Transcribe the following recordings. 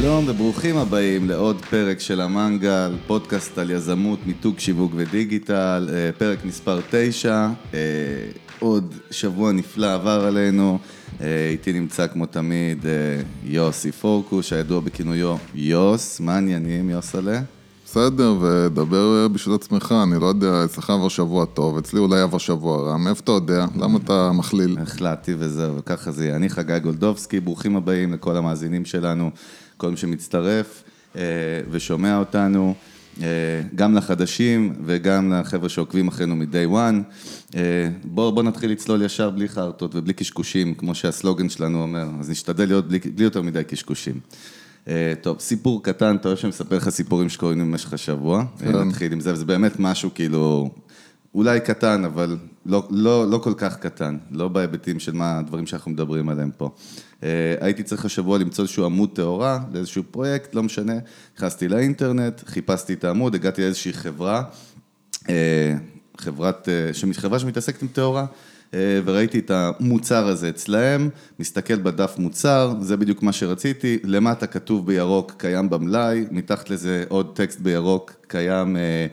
שלום וברוכים הבאים לעוד פרק של המנגל, פודקאסט על יזמות, מיתוג, שיווק ודיגיטל, אה, פרק מספר 9, אה, עוד שבוע נפלא עבר עלינו, אה, איתי נמצא כמו תמיד יוסי פורקוש, הידוע בכינויו יוס, מה העניינים יוסלה? בסדר, ודבר בשביל עצמך, אני לא יודע, אצלך עבר שבוע טוב, אצלי אולי עבר שבוע רע, מאיפה אתה יודע? למה אתה מכליל? החלטתי וזהו, וככה זה יהיה. אני חגי גולדובסקי, ברוכים הבאים לכל המאזינים שלנו, כל מי שמצטרף אה, ושומע אותנו, אה, גם לחדשים וגם לחבר'ה שעוקבים אחרינו מ-day one. אה, בואו בוא נתחיל לצלול ישר בלי חרטות ובלי קשקושים, כמו שהסלוגן שלנו אומר, אז נשתדל להיות בלי, בלי יותר מדי קשקושים. טוב, סיפור קטן, אתה אוהב שאני מספר לך סיפורים שקורים במשך השבוע. כן. נתחיל עם זה, וזה באמת משהו כאילו, אולי קטן, אבל לא, לא, לא כל כך קטן, לא בהיבטים של מה הדברים שאנחנו מדברים עליהם פה. אה, הייתי צריך השבוע למצוא איזשהו עמוד טהורה לאיזשהו פרויקט, לא משנה, נכנסתי לאינטרנט, חיפשתי את העמוד, הגעתי לאיזושהי חברה, אה, חברת, חברה שמתעסקת עם טהורה. אה, וראיתי את המוצר הזה אצלהם, מסתכל בדף מוצר, זה בדיוק מה שרציתי, למטה כתוב בירוק קיים במלאי, מתחת לזה עוד טקסט בירוק קיים אה,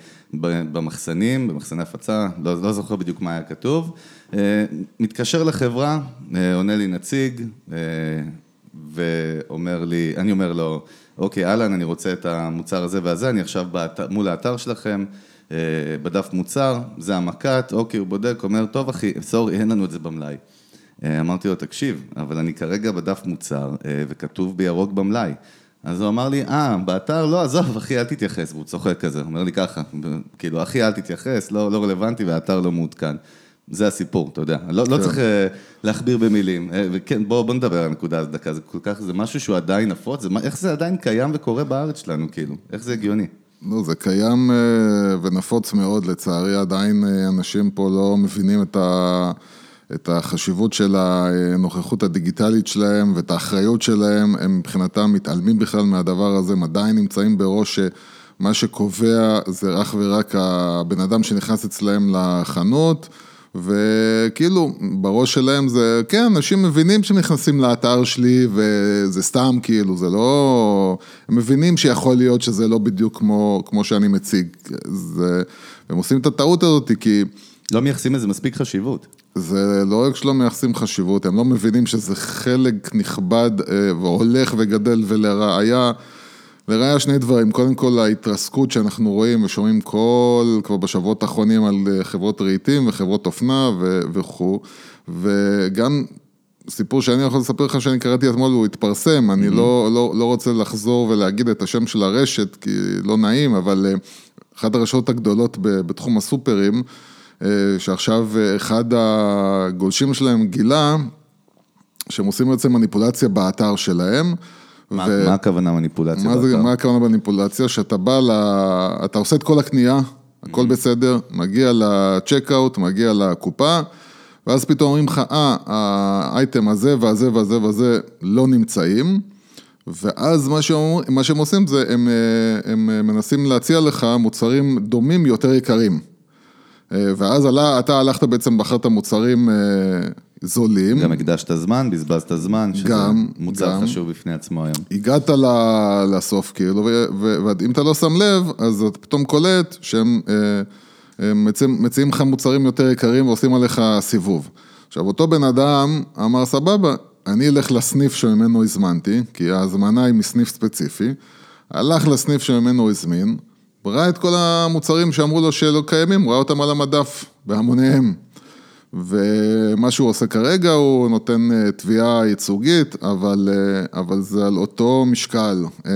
במחסנים, במחסני הפצה, לא, לא זוכר בדיוק מה היה כתוב, אה, מתקשר לחברה, עונה לי נציג, ואומר לי, אני אומר לו, אוקיי, אהלן, אני רוצה את המוצר הזה והזה, אני עכשיו באתר, מול האתר שלכם, אה, בדף מוצר, זה המק"ט, אוקיי, הוא בודק, אומר, טוב אחי, סורי, אין לנו את זה במלאי. אה, אמרתי לו, תקשיב, אבל אני כרגע בדף מוצר, אה, וכתוב בירוק במלאי. אז הוא אמר לי, אה, באתר, לא, עזוב, אחי, אל תתייחס, והוא צוחק כזה, אומר לי ככה, כאילו, אחי, אל תתייחס, לא, לא רלוונטי, והאתר לא מעודכן. זה הסיפור, אתה יודע, לא, לא כן. צריך להכביר במילים, וכן, בוא, בוא נדבר על הנקודה הזאת דקה, זה כל כך, זה משהו שהוא עדיין נפוץ, זה, איך זה עדיין קיים וקורה בארץ שלנו, כאילו, איך זה הגיוני? לא, זה קיים אה, ונפוץ מאוד, לצערי עדיין אה, אנשים פה לא מבינים את, ה, את החשיבות של הנוכחות הדיגיטלית שלהם ואת האחריות שלהם, הם מבחינתם מתעלמים בכלל מהדבר הזה, הם עדיין נמצאים בראש שמה שקובע זה אך ורק הבן אדם שנכנס אצלהם לחנות. וכאילו, בראש שלהם זה, כן, אנשים מבינים שנכנסים לאתר שלי וזה סתם, כאילו, זה לא... הם מבינים שיכול להיות שזה לא בדיוק כמו, כמו שאני מציג. זה... הם עושים את הטעות הזאת כי... לא מייחסים לזה מספיק חשיבות. זה לא רק שלא מייחסים חשיבות, הם לא מבינים שזה חלק נכבד אה, והולך וגדל ולראיה. לראיה שני דברים, קודם כל ההתרסקות שאנחנו רואים ושומעים כל, כבר בשבועות האחרונים על אה, חברות רהיטים וחברות אופנה וכו', וגם סיפור שאני יכול לספר לך שאני קראתי אתמול והוא התפרסם, אני mm-hmm. לא, לא, לא רוצה לחזור ולהגיד את השם של הרשת כי לא נעים, אבל אה, אחת הרשתות הגדולות בתחום הסופרים, אה, שעכשיו אחד הגולשים שלהם גילה שהם עושים בעצם מניפולציה באתר שלהם. מה, ו... מה הכוונה מניפולציה? מה, זה, מה הכוונה מניפולציה? שאתה בא ל... אתה עושה את כל הקנייה, הכל mm-hmm. בסדר, מגיע לצ'קאוט, מגיע לקופה, ואז פתאום אומרים לך, אה, האייטם הזה והזה והזה והזה לא נמצאים, ואז מה שהם, מה שהם עושים זה, הם, אה, הם מנסים להציע לך מוצרים דומים יותר יקרים. אה, ואז עלה, אתה הלכת בעצם, בחרת מוצרים אה, זולים. גם הקדשת זמן, בזבזת זמן, שזה גם, מוצר גם. חשוב בפני עצמו היום. הגעת לסוף, כאילו, ואם אתה לא שם לב, אז אתה פתאום קולט שהם אה, מציעים, מציעים לך מוצרים יותר יקרים ועושים עליך סיבוב. עכשיו, אותו בן אדם אמר, סבבה, אני אלך לסניף שממנו הזמנתי, כי ההזמנה היא מסניף ספציפי, הלך לסניף שממנו הזמין, ראה את כל המוצרים שאמרו לו שלא קיימים, הוא ראה אותם על המדף, בהמוניהם. ומה שהוא עושה כרגע, הוא נותן אה, תביעה ייצוגית, אבל, אה, אבל זה על אותו משקל. אה,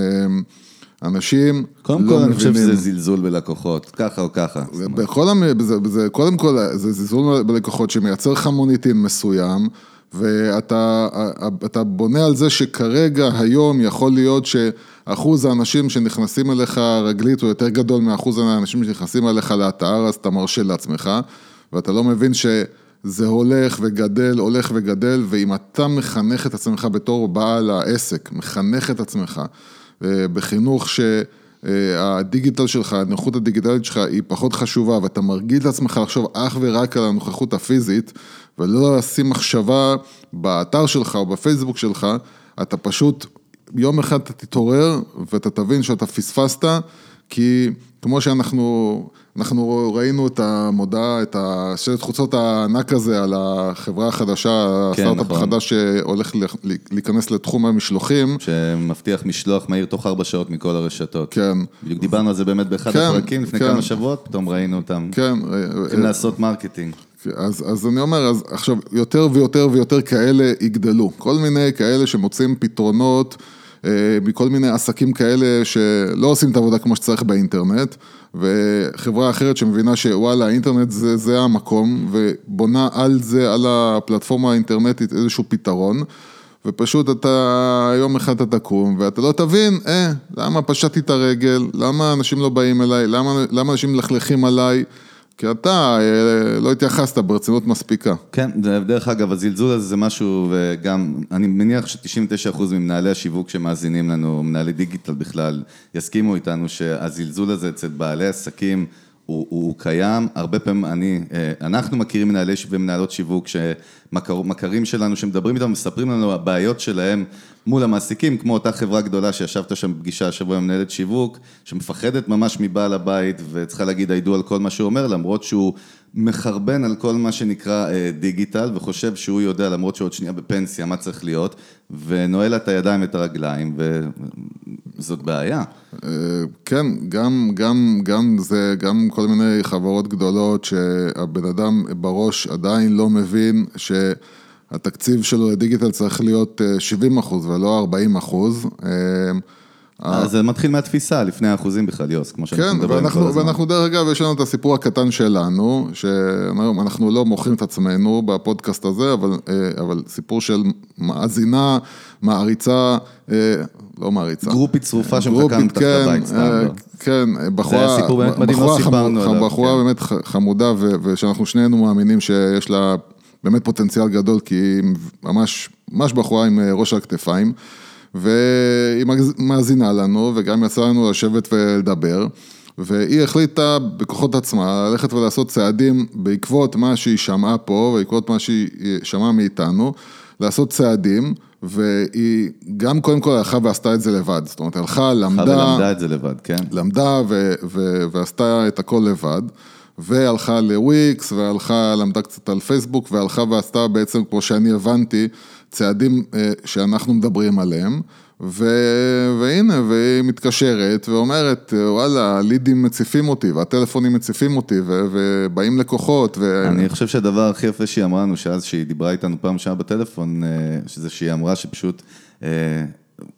אנשים קודם לא כל, אני חושב שזה זלזול בלקוחות, ככה או ככה. בכל המ... זה, זה, קודם כל, זה זלזול בלקוחות שמייצר לך מוניטין מסוים, ואתה בונה על זה שכרגע, היום, יכול להיות שאחוז האנשים שנכנסים אליך רגלית הוא יותר גדול מאחוז האנשים שנכנסים אליך לאתר, אז אתה מרשה לעצמך, ואתה לא מבין ש... זה הולך וגדל, הולך וגדל, ואם אתה מחנך את עצמך בתור בעל העסק, מחנך את עצמך אה, בחינוך שהדיגיטל שלך, הנוחות הדיגיטלית שלך היא פחות חשובה, ואתה מרגיל את עצמך לחשוב אך ורק על הנוכחות הפיזית, ולא לשים מחשבה באתר שלך או בפייסבוק שלך, אתה פשוט יום אחד אתה תתעורר ואתה תבין שאתה פספסת, כי כמו שאנחנו, אנחנו ראינו את המודעה, את השלט חוצות הענק הזה על החברה החדשה, כן, הסטארט-אפ נכון. החדש שהולך להיכנס לתחום המשלוחים. שמבטיח משלוח מהיר תוך ארבע שעות מכל הרשתות. כן. בדיוק דיברנו על זה באמת באחד כן, הפרקים לפני כן. כמה שבועות, פתאום ראינו אותם. כן. צריכים לעשות marketing. אז, אז אני אומר, אז עכשיו, יותר ויותר ויותר כאלה יגדלו. כל מיני כאלה שמוצאים פתרונות אה, מכל מיני עסקים כאלה שלא עושים את העבודה כמו שצריך באינטרנט, וחברה אחרת שמבינה שוואלה, האינטרנט זה, זה המקום, ובונה על זה, על הפלטפורמה האינטרנטית איזשהו פתרון. ופשוט אתה, יום אחד אתה תקום, ואתה לא תבין, אה, למה פשטתי את הרגל, למה אנשים לא באים אליי, למה, למה אנשים מלכלכים עליי, כי אתה אה, לא התייחסת ברצינות מספיקה. כן, דרך אגב, הזלזול הזה זה משהו, וגם, אני מניח ש-99% ממנהלי השיווק שמאזינים לנו, מנהלי דיגיטל בכלל, יסכימו איתנו שהזלזול הזה אצל בעלי עסקים הוא, הוא, הוא קיים. הרבה פעמים אני, אה, אנחנו מכירים מנהלי ומנהלות שיווק שמכרים שלנו שמדברים איתם, מספרים לנו הבעיות שלהם מול המעסיקים, כמו אותה חברה גדולה שישבת שם בפגישה השבוע עם מנהלת שיווק, שמפחדת ממש מבעל הבית וצריכה להגיד הידוע על כל מה שהוא אומר, למרות שהוא מחרבן על כל מה שנקרא אה, דיגיטל וחושב שהוא יודע, למרות שעוד שנייה בפנסיה, מה צריך להיות, ונועל את הידיים ואת הרגליים, וזאת בעיה. אה, כן, גם, גם, גם זה, גם כל מיני חברות גדולות שהבן אדם בראש עדיין לא מבין שהתקציב שלו לדיגיטל צריך להיות אה, 70 אחוז ולא 40 אחוז. אה, אז זה מתחיל מהתפיסה, לפני האחוזים בכלל, יוס, כמו שאנחנו כן, מדברים כל הזמן. ואנחנו דרך אגב, יש לנו את הסיפור הקטן שלנו, שאנחנו לא מוכרים את עצמנו בפודקאסט הזה, אבל, אה, אבל סיפור של מאזינה, מעריצה, אה, לא מעריצה. גרופית צרופה שמחכה מתחת כן, לבית, סתם אה, לא. כן, בחורה, סיפור באמת מדהים, לא סיפרנו עליו, בחורה כן. באמת חמודה, ושאנחנו שנינו מאמינים שיש לה באמת פוטנציאל גדול, כי היא ממש, ממש בחורה עם אה, ראש על הכתפיים, והיא מאזינה לנו, וגם יצא לנו לשבת ולדבר. והיא החליטה בכוחות עצמה ללכת ולעשות צעדים בעקבות מה שהיא שמעה פה, בעקבות מה שהיא שמעה מאיתנו, לעשות צעדים, והיא גם קודם כל הלכה ועשתה את זה לבד, זאת אומרת הלכה, למדה, הלכה ולמדה את זה לבד, כן. למדה ו- ו- ועשתה את הכל לבד, והלכה לוויקס, והלכה, למדה קצת על פייסבוק, והלכה ועשתה בעצם, כמו שאני הבנתי, צעדים אה, שאנחנו מדברים עליהם, ו- והנה, והיא מתקשרת ואומרת, וואלה, הלידים מציפים אותי, והטלפונים מציפים אותי, ו- ובאים לקוחות, ו... אני חושב שהדבר הכי יפה שהיא אמרה לנו, שאז שהיא דיברה איתנו פעם שעה בטלפון, אה, שזה שהיא אמרה שפשוט, אה,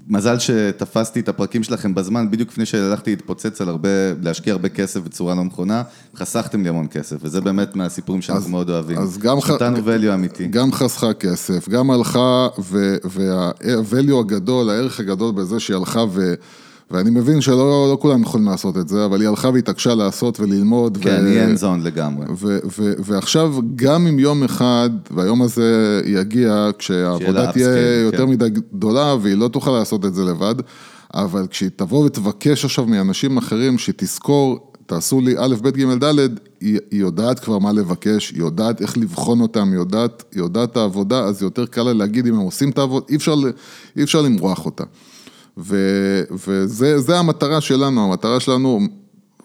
מזל שתפסתי את הפרקים שלכם בזמן, בדיוק לפני שהלכתי להתפוצץ על הרבה, להשקיע הרבה כסף בצורה לא נכונה, חסכתם לי המון כסף, וזה באמת מהסיפורים שאנחנו מאוד אוהבים. אז גם ח- value אמיתי. גם חסכה כסף, גם הלכה, וה-value הגדול, הערך הגדול בזה שהיא הלכה ו... ואני מבין שלא לא כולם יכולים לעשות את זה, אבל היא הלכה והתעקשה לעשות וללמוד. כן, ו- היא אין זון לגמרי. ו- ו- ועכשיו, גם אם יום אחד, והיום הזה יגיע, כשהעבודה תהיה upscale, יותר כן. מדי גדולה, והיא לא תוכל לעשות את זה לבד, אבל כשהיא תבוא ותבקש עכשיו מאנשים אחרים, שתזכור, תעשו לי א', ב', ג', ד', היא, היא יודעת כבר מה לבקש, היא יודעת איך לבחון אותם, היא יודעת, היא יודעת את העבודה, אז יותר קל לה להגיד אם הם עושים את העבודה, אי אפשר, אי אפשר למרוח אותה. ו- וזה זה המטרה שלנו, המטרה שלנו,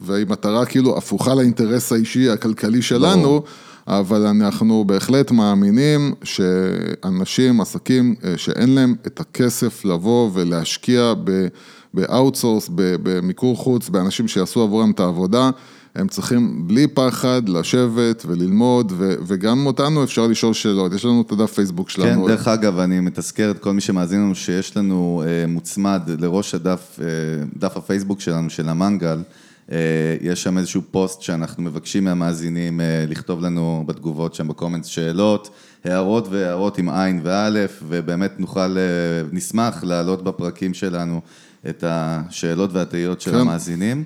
והיא מטרה כאילו הפוכה לאינטרס האישי הכלכלי שלנו, אבל אנחנו בהחלט מאמינים שאנשים, עסקים אה, שאין להם את הכסף לבוא ולהשקיע ב outsource, במיקור חוץ, באנשים שיעשו עבורם את העבודה, הם צריכים בלי פחד לשבת וללמוד, ו- וגם אותנו אפשר לשאול שאלות, יש לנו את הדף פייסבוק כן, שלנו. דרך אגב, אני מתזכר את כל מי שמאזין לנו שיש לנו אה, מוצמד לראש הדף, אה, דף הפייסבוק שלנו, של המנגל, אה, יש שם איזשהו פוסט שאנחנו מבקשים מהמאזינים אה, לכתוב לנו בתגובות שם ב comments שאלות, הערות והארות עם עין ואלף, ובאמת נוכל, אה, נשמח להעלות בפרקים שלנו את השאלות והתהיות של כן. המאזינים.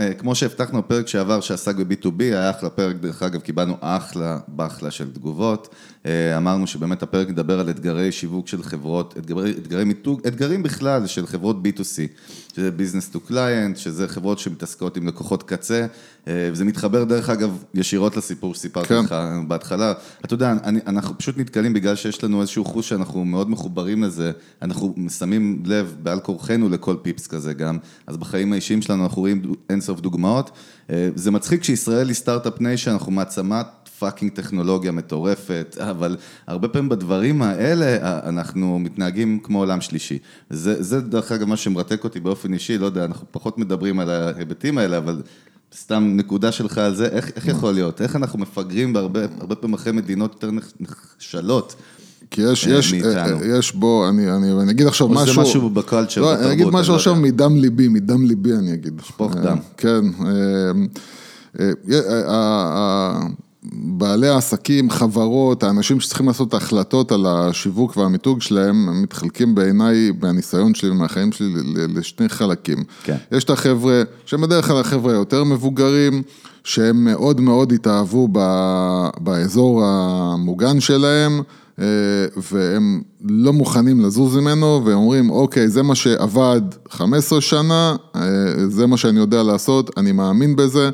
אה, כמו שהבטחנו בפרק שעבר שעסק ב-B2B, היה אחלה פרק, דרך אגב, קיבלנו אחלה באחלה של תגובות. אה, אמרנו שבאמת הפרק מדבר על אתגרי שיווק של חברות, אתגרי, אתגרי מיתוג, אתגרים בכלל של חברות B2C. שזה business to client, שזה חברות שמתעסקות עם לקוחות קצה, אה, וזה מתחבר דרך אגב ישירות לסיפור שסיפרתי כן. לך בהתחלה. אתה יודע, אני, אנחנו פשוט נתקלים בגלל שיש לנו איזשהו חוש שאנחנו מאוד מחוברים לזה, אנחנו שמים לב בעל כורחנו לכל פיפס כזה גם, אז בחיים האישיים שלנו אנחנו רואים אינסוף דוגמאות. אה, זה מצחיק שישראל היא start-up nation, אנחנו מעצמת fucking טכנולוגיה מטורפת, אבל הרבה פעמים בדברים האלה אה, אנחנו מתנהגים כמו עולם שלישי. זה, זה דרך אגב מה שמרתק אותי באופן אישי, לא יודע, אנחנו פחות מדברים על ההיבטים האלה, אבל סתם נקודה שלך על זה, איך, איך יכול להיות? איך אנחנו מפגרים בהרבה הרבה פעמים אחרי מדינות יותר נחשלות? כי יש, אה, יש, מאיתנו. אה, יש בו, אני, אני, אני אגיד עכשיו או שזה משהו... משהו בקולצ'ר, לא, אני אגיד בתרבות, משהו לא עכשיו. מדם ליבי, מדם ליבי אני אגיד. שפוך דם. כן. בעלי העסקים, חברות, האנשים שצריכים לעשות את ההחלטות על השיווק והמיתוג שלהם, הם מתחלקים בעיניי, מהניסיון שלי ומהחיים שלי, לשני חלקים. כן. יש את החבר'ה, שהם בדרך כלל החבר'ה היותר מבוגרים, שהם מאוד מאוד התאהבו ב- באזור המוגן שלהם, אה, והם לא מוכנים לזוז ממנו, והם אומרים, אוקיי, זה מה שעבד 15 שנה, אה, זה מה שאני יודע לעשות, אני מאמין בזה,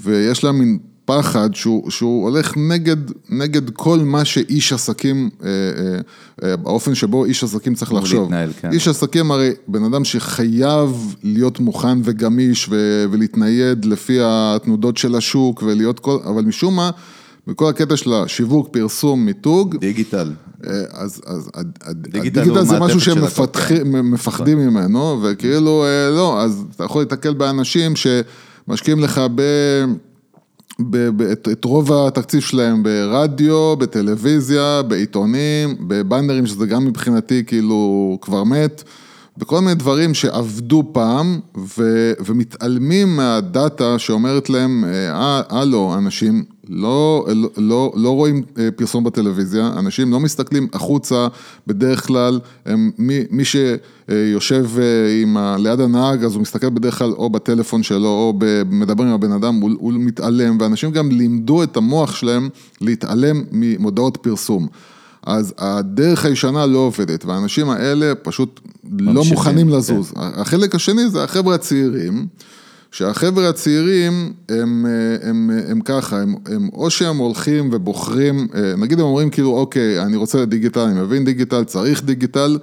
ויש להם מין פחד שהוא, שהוא הולך נגד, נגד כל מה שאיש עסקים, אה, אה, אה, באופן שבו איש עסקים צריך לחשוב. להתנהל, כן. איש עסקים הרי בן אדם שחייב להיות מוכן וגמיש ו- ולהתנייד לפי התנודות של השוק ולהיות כל, אבל משום מה, בכל הקטע של השיווק, פרסום, מיתוג, דיגיטל. אה, אז, אז דיגיטל הדיגיטל זה משהו שהם מפתחים- מפחדים ממנו, וכאילו, אה, לא, אז אתה יכול להתקל באנשים שמשקיעים לך ב... את, את רוב התקציב שלהם ברדיו, בטלוויזיה, בעיתונים, בבאנרים, שזה גם מבחינתי כאילו כבר מת, בכל מיני דברים שעבדו פעם ו, ומתעלמים מהדאטה שאומרת להם, אה, הלו, אנשים לא, לא, לא, לא רואים אה, פרסום בטלוויזיה, אנשים לא מסתכלים החוצה בדרך כלל, הם, מי, מי שיושב אה, עם ה, ליד הנהג, אז הוא מסתכל בדרך כלל או בטלפון שלו או ב- מדבר עם הבן אדם, הוא, הוא מתעלם, ואנשים גם לימדו את המוח שלהם להתעלם ממודעות פרסום. אז הדרך הישנה לא עובדת, והאנשים האלה פשוט לא מוכנים כן. לזוז. החלק השני זה החבר'ה הצעירים, שהחבר'ה הצעירים הם, אה, הם, הם, הם ככה, הם, הם או שהם הולכים ובוחרים, אה, נגיד הם אומרים כאילו אוקיי, אני רוצה דיגיטל, אני מבין דיגיטל, צריך דיגיטל,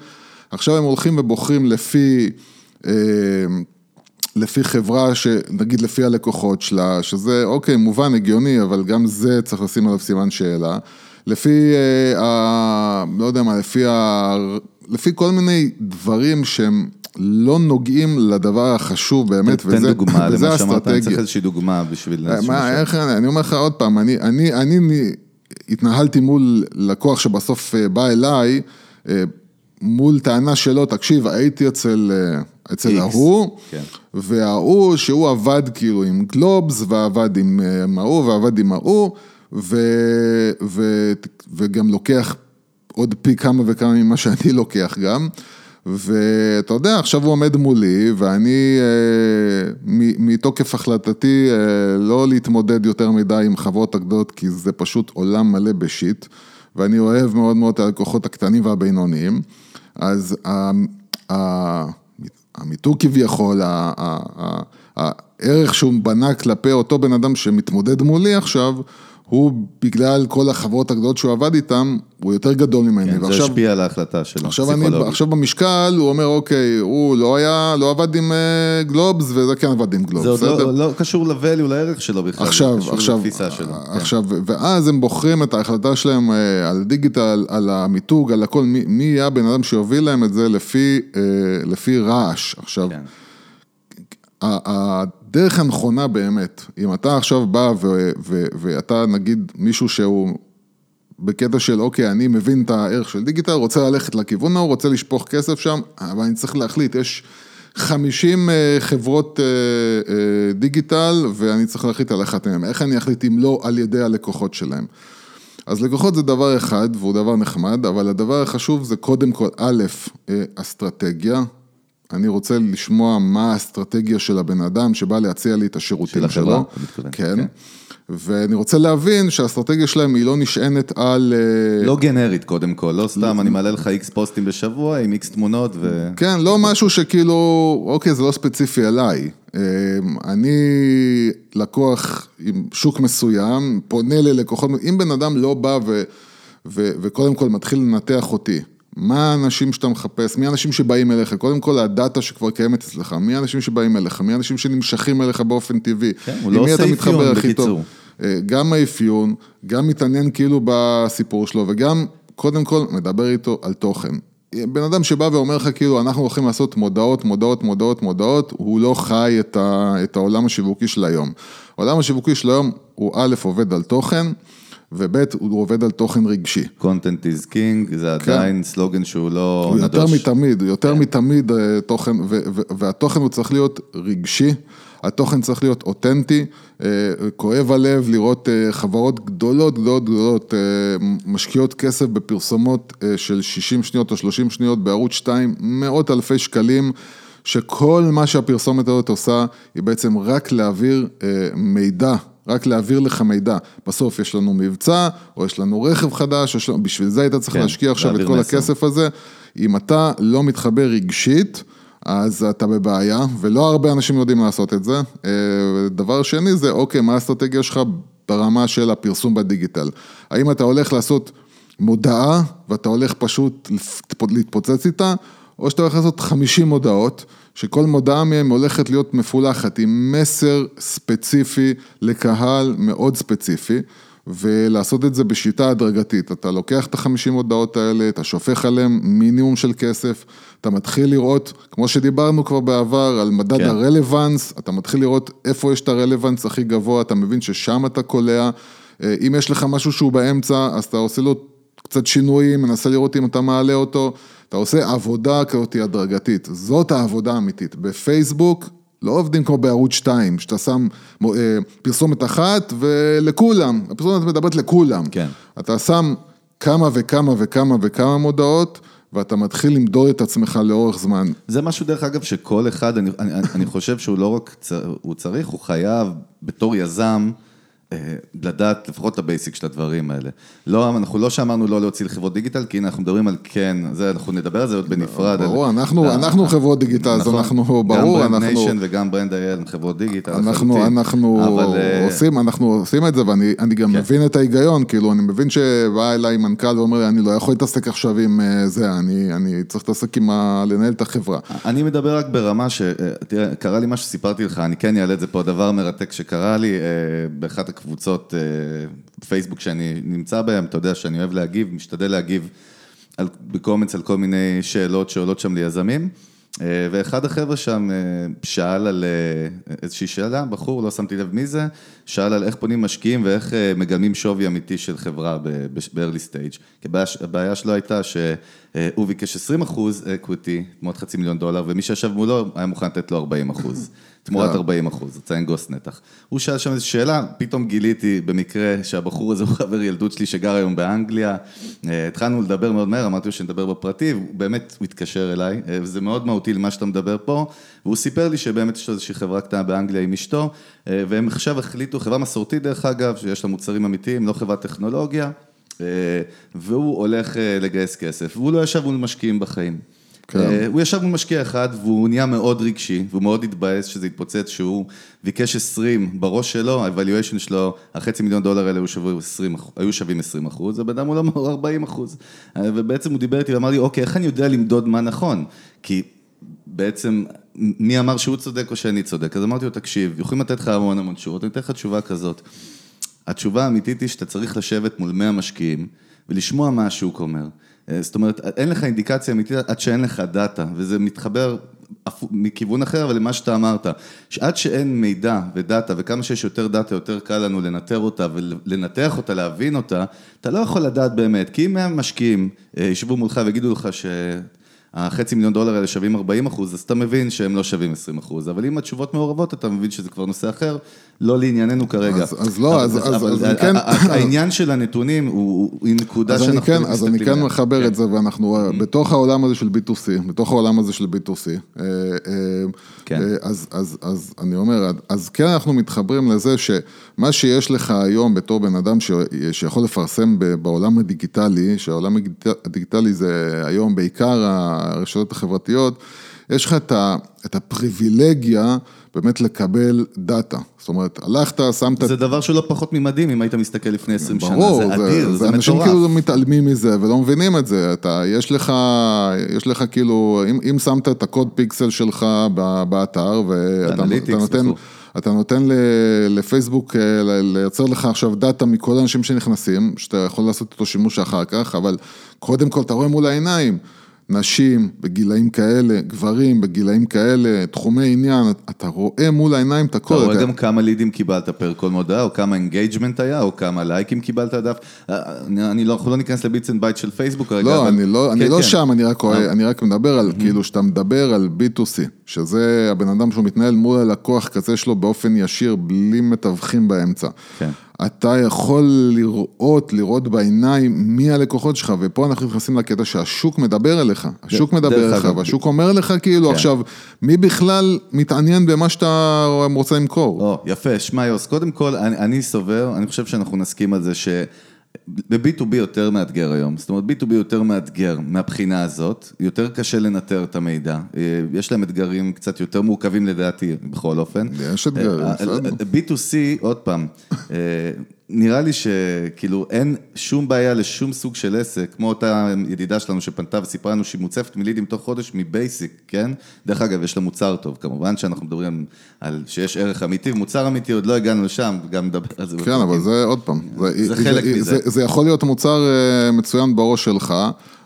עכשיו הם הולכים ובוחרים לפי, אה, לפי חברה, נגיד לפי הלקוחות שלה, שזה אוקיי, מובן, הגיוני, אבל גם זה צריך לשים עליו סימן שאלה. לפי, אה, ה, לא יודע מה, לפי, ה, לפי כל מיני דברים שהם לא נוגעים לדבר החשוב באמת, תן וזה, דוגמה וזה למה שאמרת, אני צריך. איזושהי דוגמה בשביל... אה, מה. איך, אני אני אומר לך עוד פעם, אני, אני, אני, אני התנהלתי מול לקוח שבסוף אה, בא אליי, אה, מול טענה שלו, תקשיב, הייתי אצל, אצל X, ההוא, כן. וההוא שהוא עבד כאילו עם גלובס, ועבד עם ההוא, ועבד עם ההוא, ו, ו, וגם לוקח עוד פי כמה וכמה ממה שאני לוקח גם. ואתה יודע, עכשיו הוא עומד מולי, ואני אה, מתוקף החלטתי אה, לא להתמודד יותר מדי עם חברות הגדולות, כי זה פשוט עולם מלא בשיט, ואני אוהב מאוד מאוד את הלקוחות הקטנים והבינוניים, אז ה- ה- המיתוג כביכול, ה- ה- ה- הערך שהוא בנה כלפי אותו בן אדם שמתמודד מולי עכשיו, הוא בגלל כל החברות הגדולות שהוא עבד איתן, הוא יותר גדול ממני. כן, זה ועכשיו- השפיע על ההחלטה שלו, עכשיו, אני. עכשיו במשקל, הוא אומר, אוקיי, הוא לא היה, לא עבד עם אה, גלובס, וזה כן עבד עם גלובס, זה עוד בסדר? לא, לא קשור ל-value, לערך שלו בכלל, זה עכשיו, קשור עכשיו, לתפיסה שלו. כן. עכשיו, ואז הם בוחרים את ההחלטה שלהם אה, על דיגיטל, על המיתוג, על הכל, מי, מי יהיה הבן אדם שיוביל להם את זה לפי, אה, לפי רעש. עכשיו, כן. הדרך הנכונה באמת, אם אתה עכשיו בא ו- ו- ואתה נגיד מישהו שהוא בקטע של אוקיי, אני מבין את הערך של דיגיטל, רוצה ללכת לכיוון ההוא, רוצה לשפוך כסף שם, אבל אני צריך להחליט, יש 50 אה, חברות אה, אה, דיגיטל ואני צריך להחליט על אחת מהן, איך אני אחליט אם לא על ידי הלקוחות שלהם. אז לקוחות זה דבר אחד והוא דבר נחמד, אבל הדבר החשוב זה קודם כל, א', אסטרטגיה, אני רוצה לשמוע מה האסטרטגיה של הבן אדם שבא להציע לי את השירותים של החברה, שלו. אתה מתכוון, כן. כן. ואני רוצה להבין שהאסטרטגיה שלהם היא לא נשענת על... אה, לא גנרית קודם כל, לא סתם אני מעלה לך איקס פוסטים בשבוע עם איקס תמונות ו... כן, לא משהו שכאילו, אוקיי, זה לא ספציפי אליי. אה, אני לקוח עם שוק מסוים, פונה ללקוחות, אם בן אדם לא בא ו, ו, וקודם כל מתחיל לנתח אותי, מה האנשים שאתה מחפש, מי האנשים שבאים אליך, קודם כל הדאטה שכבר קיימת אצלך, מי האנשים שבאים אליך, מי האנשים שנמשכים אליך באופן טבעי, כן, הוא עם לא עושה אתה מתחבר אפיון, הכי טוב. בקיצור. אה, גם האפיון, גם מתעניין כאילו בסיפור שלו, וגם, קודם כל, מדבר איתו על תוכן. בן אדם שבא ואומר לך כאילו, אנחנו הולכים לעשות מודעות, מודעות, מודעות, מודעות, הוא לא חי את, ה, את העולם השיווקי של היום. העולם השיווקי של היום הוא א', עובד על תוכן, וב', הוא עובד על תוכן רגשי. content is king, זה עדיין סלוגן שהוא לא כן. הוא יותר נדוש. מתמיד, הוא יותר כן. מתמיד אה, תוכן, והתוכן הוא צריך להיות רגשי, התוכן צריך להיות אותנטי, אה, כואב הלב לראות אה, חברות גדולות, גדולות, גדולות, משקיעות כסף בפרסומות של 60 שניות או 30 שניות בערוץ 2, מאות אלפי שקלים. שכל מה שהפרסומת הזאת עושה, היא בעצם רק להעביר אה, מידע, רק להעביר לך מידע. בסוף יש לנו מבצע, או יש לנו רכב חדש, יש לנו, בשביל זה היית צריך כן, להשקיע עכשיו את כל מסר. הכסף הזה. אם אתה לא מתחבר רגשית, אז אתה בבעיה, ולא הרבה אנשים יודעים לעשות את זה. אה, דבר שני זה, אוקיי, מה האסטרטגיה שלך ברמה של הפרסום בדיגיטל? האם אתה הולך לעשות מודעה, ואתה הולך פשוט להתפוצץ איתה, או שאתה הולך לעשות 50 מודעות, שכל מודעה מהן הולכת להיות מפולחת עם מסר ספציפי לקהל מאוד ספציפי. ולעשות את זה בשיטה הדרגתית. אתה לוקח את החמישים הודעות האלה, אתה שופך עליהם מינימום של כסף, אתה מתחיל לראות, כמו שדיברנו כבר בעבר, על מדד כן. כן. הרלוונס, אתה מתחיל לראות איפה יש את הרלוונס הכי גבוה, אתה מבין ששם אתה קולע. אה, אם יש לך משהו שהוא באמצע, אז אתה עושה לו קצת שינויים, מנסה לראות אם אתה מעלה אותו, אתה עושה עבודה כזאת הדרגתית, זאת העבודה האמיתית. בפייסבוק לא עובדים כמו בערוץ 2, שאתה שם אה, פרסומת אחת ולכולם, הפרסומת מדברת לכולם. כן. אתה שם כמה וכמה וכמה וכמה מודעות, ואתה מתחיל למדוד את עצמך לאורך זמן. זה משהו דרך אגב שכל אחד, אני, אני, אני חושב שהוא לא רק, צ- הוא צריך, הוא חייב בתור יזם. אה, לדעת לפחות את ה basic של הדברים האלה. לא, אנחנו לא שאמרנו לא להוציא לחברות דיגיטל, כי הנה אנחנו מדברים על כן, זה, אנחנו נדבר על זה עוד בנפרד. ברור, על- אנחנו, אה, אנחנו חברות דיגיטל, אז נכון. אנחנו, ברור, גם ברנד אנחנו... ניישן וגם ברנד אייל הם חברות דיגיטל. אנחנו. אנחנו אבל, אה, עושים, אנחנו עושים את זה, ואני אני גם כן. מבין את ההיגיון, כאילו, אני מבין שבא אליי מנכ"ל ואומר לי, אני לא יכול להתעסק עכשיו עם אה, זה, אני, אני צריך להתעסק עם ה... לנהל את החברה. אני מדבר רק ברמה ש... אה, תראה, קרה לי מה שסיפרתי לך, אני כן אעלה את זה פה, דבר מרתק שקרה לי אה, באחת הקבוצות אה, בפייסבוק שאני נמצא בהן, אתה יודע שאני אוהב להגיב, משתדל להגיב על, בקומנטס על כל מיני שאלות שעולות שם ליזמים. אה, ואחד החבר'ה שם אה, שאל על איזושהי שאלה, בחור, לא שמתי לב מי זה, שאל על איך פונים משקיעים ואיך אה, מגלמים שווי אמיתי של חברה ב-early stage. כי הבעיה- שלו הייתה שהוא ביקש 20 אחוז equity, תמורת חצי מיליון דולר, ומי שישב מולו היה מוכן לתת לו 40 אחוז. תמורת 40 אחוז, רצה אנגוס נתח. הוא שאל שם איזו שאלה, פתאום גיליתי במקרה שהבחור הזה הוא חבר ילדות שלי שגר היום באנגליה. אה, התחלנו לדבר מאוד מהר, אמרתי לו שנדבר בפרטי, הוא באמת, הוא התקשר אליי, אה, וזה מאוד מהותי למה שאתה מדבר פה, והוא סיפר לי שבאמת יש לו איזושהי חברה קטנה באנגליה עם אשתו, אה, והם עכשיו החליטו, חברה מסורתית דרך אגב, שיש לה מוצרים אמיתיים, לא חברת טכנולוגיה, אה, והוא הולך אה, לגייס כסף, והוא לא ישב מול משקיעים בחיים. כן. אה, הוא ישב מול משקיע אחד והוא נהיה מאוד רגשי, והוא מאוד התבאס שזה התפוצץ, שהוא ביקש 20, בראש שלו, ה-evaluation שלו, החצי מיליון דולר האלה היו שווים 20, אח- היו שווים 20 אחוז, הבן אדם הוא לא 40 אחוז. ובעצם הוא דיבר איתי ואמר לי, אוקיי, איך אני יודע למדוד מה נכון? כי בעצם, מי אמר שהוא צודק או שאני צודק? אז אמרתי לו, תקשיב, יכולים לתת לך המון המון תשובות, אני אתן לך תשובה כזאת. התשובה האמיתית היא שאתה צריך לשבת מול 100 משקיעים ולשמוע מה השוק אומר. אה, זאת אומרת, אין לך אינדיקציה אמיתית עד שאין לך data, וזה מתחבר מכיוון אחר, אבל למה שאתה אמרת, שעד שאין מידע ו data, וכמה שיש יותר data, יותר קל לנו לנטר אותה ולנתח אותה, להבין אותה, אתה לא יכול לדעת באמת, כי אם הם משקיעים, אה, ישבו מולך ויגידו לך ש... החצי מיליון דולר האלה שווים 40 אחוז, אז אתה מבין שהם לא שווים 20 אחוז, אבל אם התשובות מעורבות, אתה מבין שזה כבר נושא אחר, לא לענייננו כרגע. אז, אז לא, אז, אז, אבל אז אני כן... העניין של הנתונים הוא, הוא נקודה אז שאנחנו אני כן, אז אני כן. מחבר את זה, ואנחנו Mm-hmm. בתוך העולם הזה של B2C, בתוך העולם הזה של B2C. אה, אה, כן. אה, אז, אז, אז אני אומר, אז כן אנחנו מתחברים לזה שמה שיש לך היום בתור בן אדם ש, שיכול לפרסם בעולם הדיגיטלי, שהעולם הדיגיט- הדיגיטלי זה היום בעיקר הרשתות החברתיות, יש לך את, ה, את הפריבילגיה באמת לקבל data. זאת אומרת, הלכת, שמת... זה דבר שהוא לא פחות ממדהים, אם היית מסתכל לפני 20 שנה, ברור, זה אדיר, זה, אנשים מטורף. כאילו מתעלמים מזה ולא מבינים את זה, אתה, יש לך, יש לך כאילו, אם, אם שמת את הקוד פיקסל שלך באתר, ואתה אתה נותן. אתה נותן ל- לפייסבוק אה, לייצר לך עכשיו data מכל האנשים שנכנסים, שאתה יכול לעשות איתו שימוש אחר כך, אבל קודם כל אתה רואה מול העיניים. נשים בגילאים כאלה, גברים בגילאים כאלה, תחומי עניין, אתה רואה מול העיניים את הכל. אתה רואה גם כמה לידים קיבלת per כל מודעה, או כמה engagement היה, או כמה לייקים קיבלת דף. אה, אני אני לא, אנחנו לא ניכנס ל bits and bytes של פייסבוק כרגע, לא. אני לא, אני כן, לא כן. שם, אני רק, רואה, אני רק מדבר על, כאילו, שאתה מדבר על B2C, שזה הבן אדם שהוא מתנהל מול הלקוח כזה שלו באופן ישיר, בלי מתווכים באמצע. כן. אתה יכול לראות, לראות בעיניים מי הלקוחות שלך, ופה אנחנו נכנסים לקטע שהשוק מדבר אליך, השוק מדבר אליך. והשוק אומר לך כאילו, כן. עכשיו, מי בכלל מתעניין במה שאתה רוצה למכור? יפה, שמע יוס, קודם כל, אני, אני סובר, אני חושב שאנחנו נסכים על זה ש... ב-B2B יותר מאתגר היום, זאת אומרת B2B יותר מאתגר מהבחינה הזאת, יותר קשה לנטר את המידע, אה, יש להם אתגרים קצת יותר מורכבים לדעתי, בכל אופן. יש אתגרים, אה, בסדר. B2C, עוד פעם, אה, נראה לי שכאילו אין שום בעיה לשום סוג של עסק, כמו אותה ידידה שלנו שפנתה וסיפרה לנו שהיא מוצפת מלידים תוך חודש מבייסיק, כן? דרך אגב, יש לה מוצר טוב, כמובן שאנחנו מדברים על שיש ערך אמיתי, ומוצר אמיתי, עוד לא הגענו לשם, גם נדבר על זה. כן, אבל זה עוד פעם. זה חלק מזה. זה, זה יכול להיות מוצר אה, מצוין בראש שלך.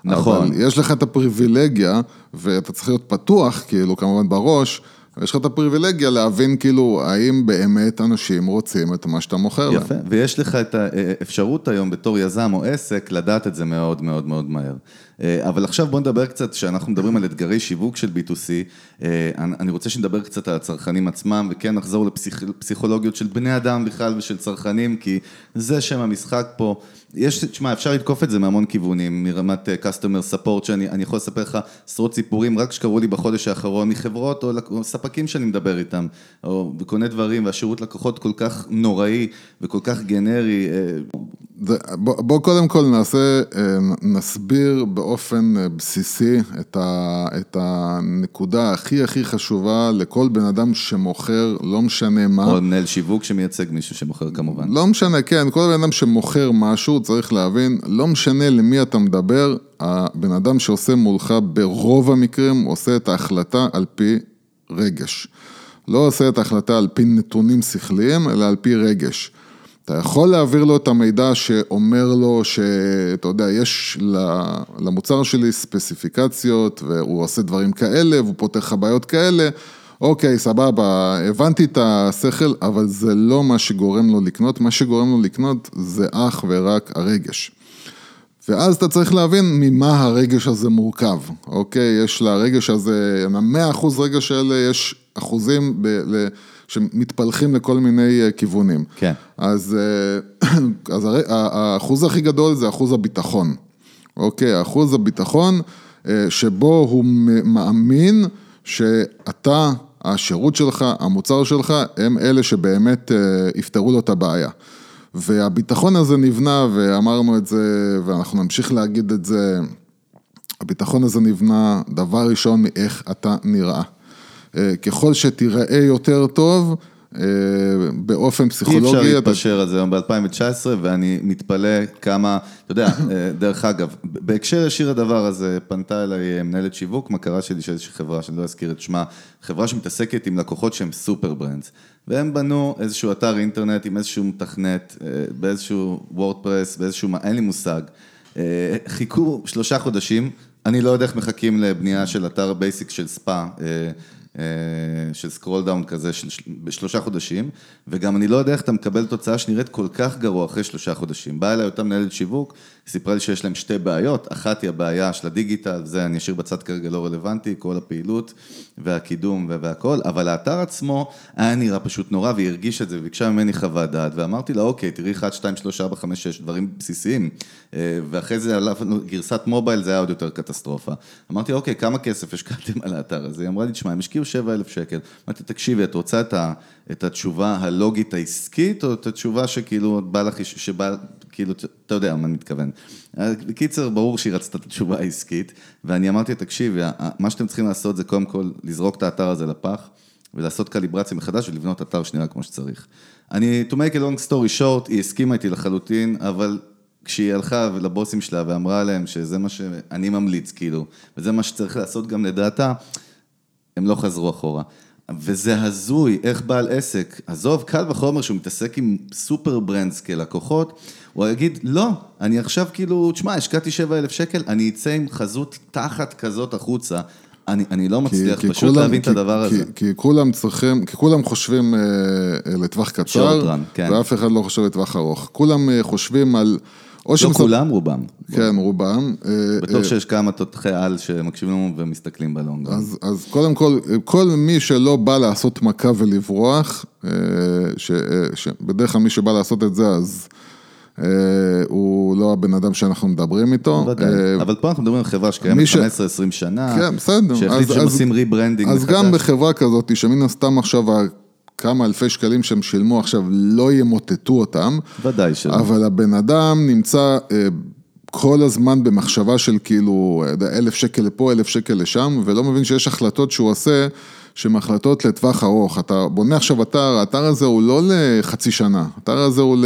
נכון. אבל יש לך את הפריבילגיה, ואתה צריך להיות פתוח, כאילו, כמובן בראש, יש לך את הפריבילגיה להבין, כאילו, האם באמת אנשים רוצים את מה שאתה מוכר להם. יפה, ויש לך את האפשרות היום בתור יזם או עסק לדעת את זה מאוד מאוד מאוד מהר. אה, אבל עכשיו בוא נדבר קצת, כשאנחנו מדברים על אתגרי שיווק של B2C, אה, אני רוצה שנדבר קצת על הצרכנים עצמם, וכן נחזור לפסיכולוגיות של בני אדם בכלל ושל צרכנים, כי זה שם המשחק פה. יש, תשמע, אפשר לתקוף את זה מהמון כיוונים, מרמת אה, customer support, שאני אני יכול לספר לך עשרות סיפורים רק שקרו לי בחודש האחרון מחברות או או ספקים שאני מדבר איתם, או קונה דברים, והשירות לקוחות כל כך נוראי וכל כך גנרי. זה, בוא, בוא קודם כל נעשה, נסביר באופן אה, בסיסי את, ה, את הנקודה הכי הכי חשובה לכל בן אדם שמוכר, לא משנה מה. או מנהל שיווק שמייצג מישהו שמוכר כמובן. לא משנה, כן, כל בן אדם שמוכר משהו צריך להבין, לא משנה למי אתה מדבר, הבן אדם שעושה מולך ברוב המקרים עושה את ההחלטה על פי רגש. לא עושה את ההחלטה על פי נתונים שכליים, אלא על פי רגש. אתה יכול להעביר לו את המידע שאומר לו שאתה יודע, יש למוצר שלי ספציפיקציות והוא עושה דברים כאלה והוא פותר לך בעיות כאלה, אוקיי, סבבה, הבנתי את השכל, אבל זה לא מה שגורם לו לקנות, מה שגורם לו לקנות זה אך ורק הרגש. ואז אתה צריך להבין ממה הרגש הזה מורכב, אוקיי? יש לרגש הזה, למאה אחוז רגש האלה יש אחוזים ב, ל, שמתפלחים לכל מיני אה, כיוונים. כן. אז, אה, אז הר- האחוז הכי גדול זה אחוז הביטחון, אוקיי? אחוז הביטחון אה, שבו הוא מאמין שאתה, השירות שלך, המוצר שלך, הם אלה שבאמת יפתרו לו את הבעיה. והביטחון הזה נבנה, ואמרנו את זה, ואנחנו נמשיך להגיד את זה, הביטחון הזה נבנה, דבר ראשון, מאיך אתה נראה. אה, ככל שתיראה יותר טוב, אה, באופן אי פסיכולוגי, אפשר אתה- להתפשר על זה היום ב-2019, ואני מתפלא כמה, אתה יודע, אה, דרך אגב, בהקשר ישיר הדבר הזה, פנתה אליי מנהלת שיווק, מכרה שלי של איזושהי חברה, שאני לא אזכיר את שמה, חברה שמתעסקת עם לקוחות שהם סופר ברנדס, והם בנו איזשהו אתר אינטרנט עם איזשהו מתכנת, באיזשהו וורדפרס, באיזשהו, מה- אין לי מושג. חיכו שלושה חודשים, אני לא יודע איך מחכים לבנייה של אתר basic של ספא, של scroll down כזה של, בשלושה חודשים, וגם אני לא יודע איך אתה מקבל תוצאה שנראית כל כך גרוע אחרי שלושה חודשים. באה אליי אותה מנהלת שיווק, סיפרה לי שיש להם שתי בעיות, אחת היא הבעיה של הדיגיטל, זה אני אשאיר בצד כרגע לא רלוונטי, כל הפעילות והקידום והכל, אבל האתר עצמו היה נראה פשוט נורא, והיא הרגישה את זה, וביקשה ממני חוות דעת, ואמרתי לה, אוקיי, תראי 1, 2, 3, 4, 5, 6, דברים בסיסיים, אה, ואחרי זה גרסת מובייל, זה היה עוד יותר קטסטרופה. אמרתי, אוקיי, כמה כסף השקעתם על האתר הזה? היא אמרה לי, תשמע, הם השקיעו 7,000 שקל. אמרתי, תקשיבי, את רוצה את התשובה הלוגית העסקית, או את התשובה שכאילו בא לך, שבא, כאילו, אתה יודע מה אני מתכוון. בקיצר, ברור שהיא רצתה את התשובה העסקית, ואני אמרתי, תקשיבי, מה שאתם צריכים לעשות זה קודם כל לזרוק את האתר הזה לפח, ולעשות קליברציה מחדש ולבנות אתר שנראה כמו שצריך. אני, to make a long story short, היא הסכימה איתי לחלוטין, אבל כשהיא הלכה לבוסים שלה ואמרה להם שזה מה שאני ממליץ, כאילו, וזה מה שצריך לעשות גם לדעתה, הם לא חזרו אחורה. וזה הזוי, איך בעל עסק, עזוב, קל וחומר שהוא מתעסק עם סופר ברנדס כלקוחות, הוא יגיד, לא, אני עכשיו כאילו, תשמע, השקעתי 7,000 שקל, אני אצא עם חזות תחת כזאת החוצה. אני, אני לא מצליח כי, פשוט כי כולם, להבין כי, את הדבר כי, הזה. כי כולם צריכים, כי כולם חושבים אה, אה לטווח קצר, run, כן. ואף אחד לא חושב לטווח ארוך. כולם אה, חושבים על... לא כולם, רובם. כן, רובם. אה, בטוח אה, שיש כמה תותחי-על שמקשיבים לנו ומסתכלים בלונג. אז, אז קודם כל, כל מי שלא בא לעשות מכה ולברוח, אה, שבדרך כלל מי שבא לעשות את זה, אז... הוא לא הבן אדם שאנחנו מדברים איתו. אבל פה אנחנו מדברים על חברה שקיימת 15-20 שנה. כן, בסדר. שהחליט שהם עושים rebranding מחדש. אז גם בחברה כזאת, שמן הסתם עכשיו כמה אלפי שקלים שהם שילמו עכשיו לא ימוטטו אותם. ודאי שלא. אבל הבן אדם נמצא אה, כל הזמן במחשבה של כאילו אלף שקל לפה, אלף שקל לשם, ולא מבין שיש החלטות שהוא עושה. שהן החלטות לטווח ארוך. אתה בונה עכשיו אתר, האתר הזה הוא לא לחצי שנה, האתר הזה הוא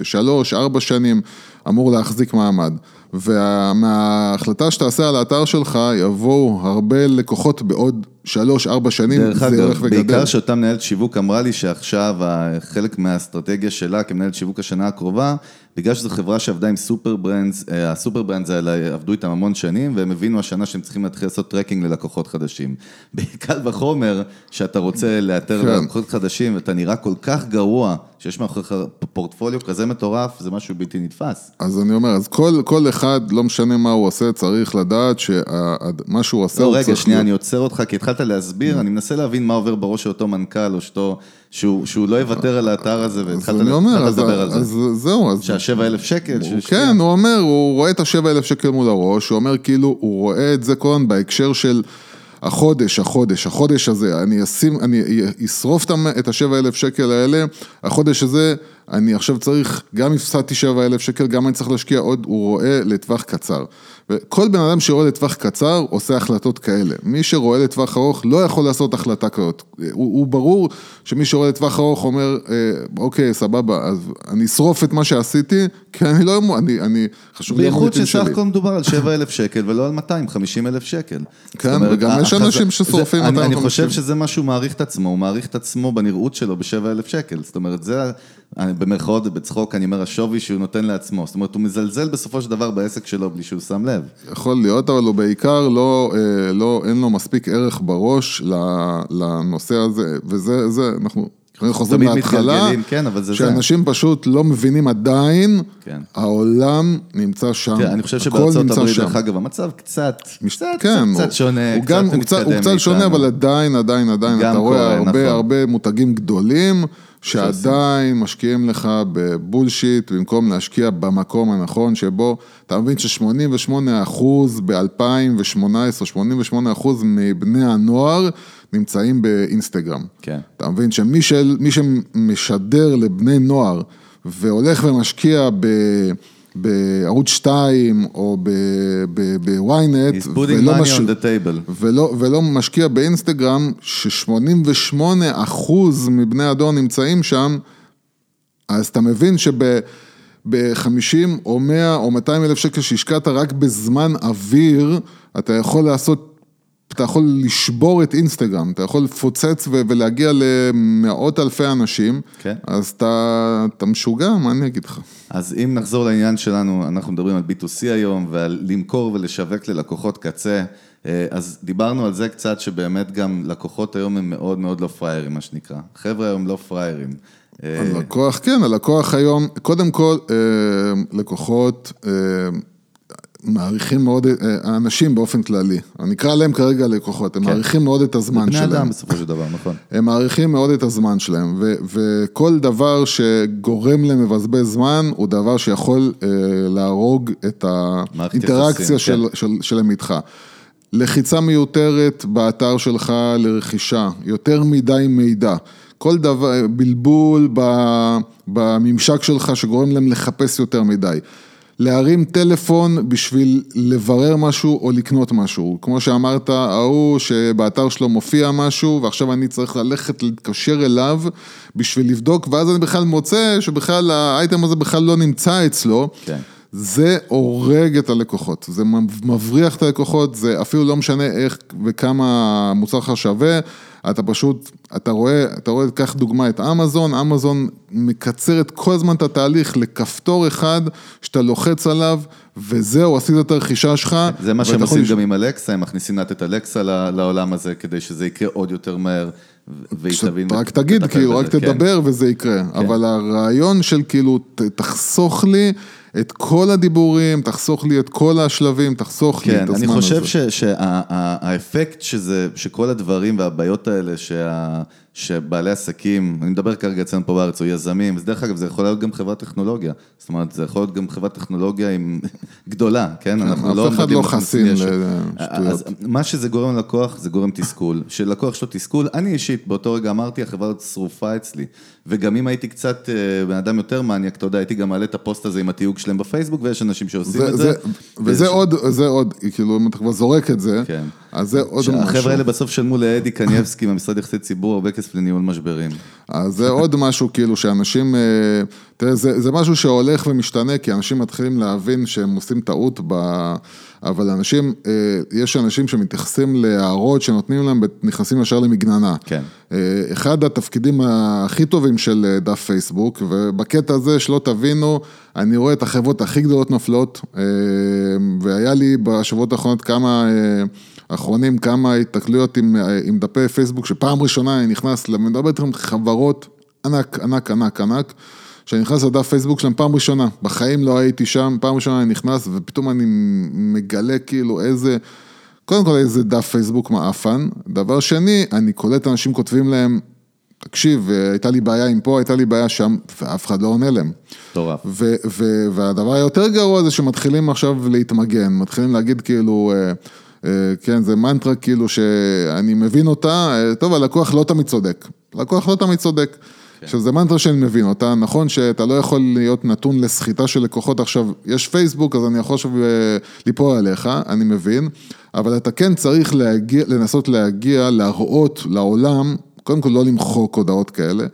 לשלוש, ארבע שנים, אמור להחזיק מעמד. ומההחלטה שתעשה על האתר שלך יבואו הרבה לקוחות בעוד שלוש, ארבע שנים, זה אגב, הולך וגדל. בעיקר שאותה מנהלת שיווק אמרה לי שעכשיו חלק מהאסטרטגיה שלה כמנהלת שיווק השנה הקרובה, בגלל שזו חברה שעבדה עם super brands, אה, ה super brands האלה עבדו איתם המון שנים, והם הבינו השנה שהם צריכים להתחיל לעשות tracking ללקוחות חדשים. בקל וחומר, שאתה רוצה לאתר כן. לקוחות חדשים, ואתה נראה כל כך גרוע, שיש מאחוריך פורטפוליו כזה מטורף, זה משהו בלתי נתפס. אז אני אומר, אז כל, כל אחד, לא משנה מה הוא עושה, צריך לדעת שמה שהוא עושה, לא, הוא רגע, צריך... רגע, שנייה, אני עוצר אותך, כי התחלת להסביר, אני מנסה להבין מה עובר בראש של אותו מנכ"ל, או שאותו... שהוא, שהוא לא יוותר על האתר הזה, והתחלת לדבר על זה. אז זהו, אז... שהשבע אלף שקל כן, הוא אומר, הוא רואה את השבע אלף שקל מול הראש, הוא אומר כאילו, הוא רואה את זה כל הזמן בהקשר של... החודש, החודש, החודש הזה, אני אשים, אני אשרוף את השבע אלף שקל האלה, החודש הזה, אני עכשיו צריך, גם הפסדתי שבע אלף שקל, גם אני צריך להשקיע עוד, הוא רואה לטווח קצר. וכל בן אדם שרואה לטווח קצר עושה החלטות כאלה. מי שרואה לטווח ארוך לא יכול לעשות החלטה כזאת. הוא, הוא ברור שמי שרואה לטווח ארוך אומר, אה, אוקיי, סבבה, אז אני אשרוף את מה שעשיתי, כי אני לא, אני, אני, חשוב לי המוניטין שלי. בייחוד שסך הכל מדובר על 7,000 שקל ולא על 250 אלף שקל. כן, אומרת, וגם יש אנשים ששורפים 250. אני חושב שזה מה שהוא מעריך את עצמו, הוא מעריך את עצמו בנראות שלו ב-7,000 שקל. זאת אומרת, זה, במרכאות ובצחוק, אני אומר, השווי שהוא נותן לעצמו. זאת אומרת, הוא מזלזל בסופו של דבר בעסק שלו בלי שהוא שם לב. יכול להיות, אבל הוא בעיקר לא, אה, לא, אין לו מספיק ערך בראש לנושא הזה, וזה, זה, אנחנו חוזרים להתחלה, כן, שאנשים זה. פשוט לא מבינים עדיין, כן. העולם נמצא שם, תראה, אני חושב שבארצות הברית, דרך אגב, המצב קצת, מש... קצת, כן, קצת, קצת שונה, הוא קצת גם, הוא קצת, הוא קצת שונה, אבל עדיין, עדיין, עדיין, אתה רואה הרבה, נכון. הרבה מותגים גדולים. שעדיין משקיעים לך בבולשיט במקום להשקיע במקום הנכון שבו אתה מבין ש-88 אחוז ב-2018, 88 אחוז מבני הנוער נמצאים באינסטגרם. כן. אתה מבין שמי שמשדר לבני נוער והולך ומשקיע ב... בערוץ 2 או בוויינט, ולא, מש... ולא, ולא משקיע באינסטגרם, ש-88 אחוז מבני הדור נמצאים שם, אז אתה מבין שב... ב-50 או 100 או 200 אלף שקל שהשקעת רק בזמן אוויר, אתה יכול לעשות אתה יכול לשבור את אינסטגרם, אתה יכול לפוצץ ולהגיע למאות אלפי אנשים, כן. אז אתה, אתה משוגע, מה אני אגיד לך? אז אם נחזור לעניין שלנו, אנחנו מדברים על B2C היום, ועל למכור ולשווק ללקוחות קצה, אה, אז דיברנו על זה קצת, שבאמת גם לקוחות היום הם מאוד מאוד לא פראיירים, מה שנקרא. חבר'ה היום לא פראיירים. אה, הלקוח, כן, הלקוח היום, קודם כל, אה, לקוחות מעריכים מאוד, אה, האנשים באופן כללי, אני אקרא להם כרגע לקוחות, הם כן. מעריכים מאוד את הזמן בני שלהם. אדם בסופו של דבר, נכון. הם מעריכים מאוד את הזמן שלהם, ו- וכל דבר שגורם להם לבזבז זמן, הוא דבר שיכול אה, להרוג את האינטראקציה של, כן. של, שלהם איתך. לחיצה מיותרת באתר שלך לרכישה, יותר מדי מידע. כל דבר, בלבול בממשק שלך שגורם להם לחפש יותר מדי. להרים טלפון בשביל לברר משהו או לקנות משהו. כמו שאמרת, ההוא שבאתר שלו מופיע משהו ועכשיו אני צריך ללכת להתקשר אליו בשביל לבדוק ואז אני בכלל מוצא שבכלל האייטם הזה בכלל לא נמצא אצלו. כן. זה הורג את הלקוחות, זה מבריח את הלקוחות, זה אפילו לא משנה איך וכמה המוצר שלך שווה, אתה פשוט, אתה רואה, אתה רואה, קח דוגמא את אמזון, אמזון מקצרת כל הזמן את התהליך לכפתור אחד שאתה לוחץ עליו, וזהו, עשית את הרכישה שלך. זה מה שהם עושים לש- גם עם אלקסה, הם מכניסים לאט את אלקסה לעולם הזה, כדי שזה יקרה עוד יותר מהר, תבין... רק תגיד, כאילו, רק כן. תדבר וזה יקרה. אבל הרעיון של כאילו, תחסוך לי את כל הדיבורים, תחסוך לי את כל השלבים, תחסוך לי כן, את הזמן אני הזה. חושב שהאפקט שזה, שכל הדברים והבעיות האלה שה, שבעלי עסקים, אני מדבר כרגע אצלנו פה בארץ, או יזמים, אז דרך אגב זה יכול להיות גם חברת טכנולוגיה, זאת אומרת זה יכול להיות גם חברת טכנולוגיה עם גדולה, כן? אנחנו אף לא אחד עומדים לא חסין. לשטויות. אז מה שזה גורם ללקוח, זה גורם תסכול. שלקוח יש לו תסכול, אני אישית באותו רגע אמרתי, החברה הזאת שרופה אצלי. וגם אם הייתי קצת אה, בן אדם יותר מניאק, אתה יודע, הייתי גם מעלה את הפוסט הזה עם התיוג שלהם בפייסבוק, ויש אנשים שעושים זה, את זה, זה. וזה עוד, זה עוד, כאילו, אם אתה כבר זורק את זה, כן. אז זה עוד משהו. החבר'ה האלה בסוף שלמו לאדי קנייבסקי מהמשרד יחסי ציבור הרבה כסף לניהול משברים. אז זה עוד משהו כאילו שאנשים, אה, תראה, זה, זה משהו שהולך ומשתנה, כי אנשים מתחילים להבין שהם עושים טעות, ב... אבל אנשים, אה, יש אנשים שמתייחסים להערות שנותנים להם, נכנסים ישר למגננה. כן. אה, אחד התפקידים הכי טובים של דף פייסבוק, ובקטע הזה שלא תבינו, אני רואה את החברות הכי גדולות נופלות, והיה לי בשבועות האחרונות כמה, האחרונים כמה התקלויות עם, אה, עם דפי פייסבוק, שפעם ראשונה אני נכנס, אני מדבר איתכם חברות ענק, ענק, ענק, ענק. שאני נכנס לדף פייסבוק שלהם פעם ראשונה, בחיים לא הייתי שם, פעם ראשונה אני נכנס ופתאום אני מגלה כאילו איזה, קודם כל איזה דף פייסבוק מעפן, דבר שני, אני קולט אנשים כותבים להם, תקשיב, הייתה לי בעיה עם פה, הייתה לי בעיה שם, ואף אחד לא עונה להם. מטורף. והדבר היותר גרוע זה שמתחילים עכשיו להתמגן, מתחילים להגיד כאילו, אה, אה, כן, זה מנטרה כאילו שאני מבין אותה, אה, טוב, הלקוח לא תמיד צודק, הלקוח לא תמיד צודק. עכשיו, זה מנטרה שאני מבין אותה, נכון שאתה לא יכול להיות נתון לסחיטה של לקוחות. עכשיו, יש פייסבוק, אז אני יכול עכשיו אה, ליפול עליך, אני מבין, אבל אתה כן צריך להגיע, לנסות להגיע, להראות לעולם, קודם כל לא למחוק הודעות כאלה,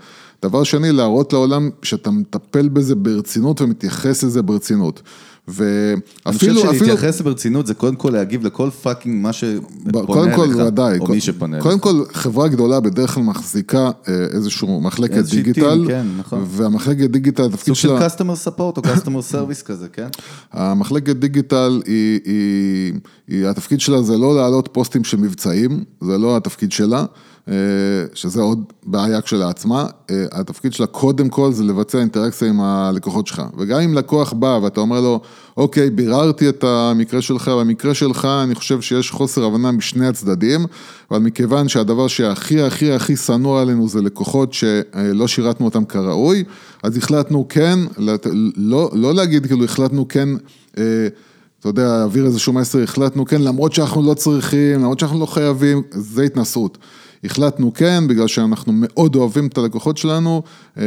דבר שני, להראות לעולם שאתה מטפל בזה ברצינות ומתייחס לזה ברצינות. אני חושב ואפילו, אפילו, שלהתייחס ברצינות זה קודם כל להגיב לכל fucking מה שפונה קודם כל, אליך, ודאי. או מי שפונה קודם אליך. כל, חברה גדולה בדרך כלל מחזיקה אה, איזשהו מחלקת דיגיטל, כן, נכון. והמחלקת דיגיטל, התפקיד סוג של שלה, customer support או customer service כזה, כן? המחלקת דיגיטל היא, היא, היא, התפקיד שלה זה לא להעלות פוסטים של מבצעים, זה לא התפקיד שלה, שזה עוד בעיה כשלעצמה, אה, התפקיד שלה קודם כל זה לבצע אינטראקציה עם הלקוחות שלך, וגם אם לקוח בא ואתה אומר לו, אוקיי, ביררתי את המקרה שלך, במקרה שלך אני חושב שיש חוסר הבנה משני הצדדים, אבל מכיוון שהדבר שהכי הכי הכי שנוא עלינו זה לקוחות שלא שירתנו אותם כראוי, אז החלטנו כן, לא, לא להגיד כאילו החלטנו כן, אה, אתה יודע, להעביר איזשהו מסר, החלטנו כן, למרות שאנחנו לא צריכים, למרות שאנחנו לא חייבים, זה התנסות. החלטנו כן, בגלל שאנחנו מאוד אוהבים את הלקוחות שלנו, אה,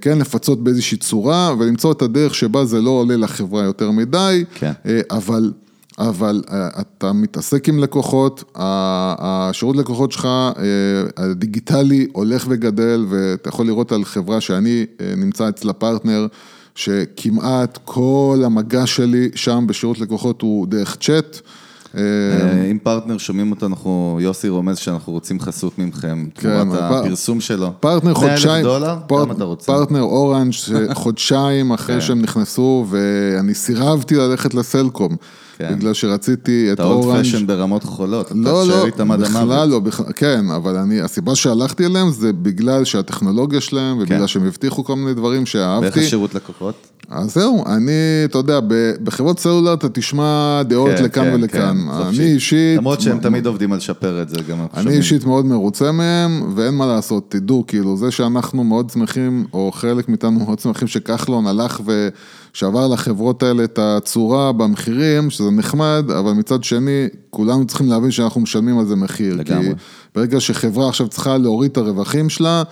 כן לפצות באיזושהי צורה ולמצוא את הדרך שבה זה לא עולה לחברה יותר מדי, כן. אה, אבל, אבל אה, אתה מתעסק עם לקוחות, השירות לקוחות שלך הדיגיטלי הולך וגדל ואתה יכול לראות על חברה שאני נמצא אצלה פרטנר, שכמעט כל המגע שלי שם בשירות לקוחות הוא דרך צ'אט. אה, אם פרטנר שומעים אותו, אנחנו, יוסי רומז שאנחנו רוצים חסות מכם, תמורת כן, אבל- הפרסום שלו. פרטנר 100,000 חודשיים? פרטנר אורנג' חודשיים כן. אחרי שהם נכנסו, ואני סירבתי ללכת לסלקום, כן. בגלל שרציתי את אתה אולד אורנג'. פשן ברמות חולות, אתה לא, תשאר לא, איתם עד בכלל. לא, בכלל, כן, אבל אני, הסיבה שהלכתי אליהם זה בגלל שהטכנולוגיה שלהם, ובגלל כן. שהם הבטיחו כל מיני דברים ואיך שאהבתי. השירות לקוחות? אז זהו, אני, אתה יודע, בחברות סלולר אתה תשמע דעות כן, לכאן כן, ולכאן. כן, אני חופשי. אישית... למרות שהם תמיד עובדים על לשפר את זה, גם אני שומעים. אישית מאוד מרוצה מהם, ואין מה לעשות, תדעו, כאילו, זה שאנחנו מאוד שמחים, או חלק מאיתנו מאוד שמחים שכחלון הלך ושעבר לחברות האלה את הצורה במחירים, שזה נחמד, אבל מצד שני, כולנו צריכים להבין שאנחנו משלמים על זה מחיר. לגמרי. כי ברגע שחברה עכשיו צריכה להוריד את הרווחים שלה,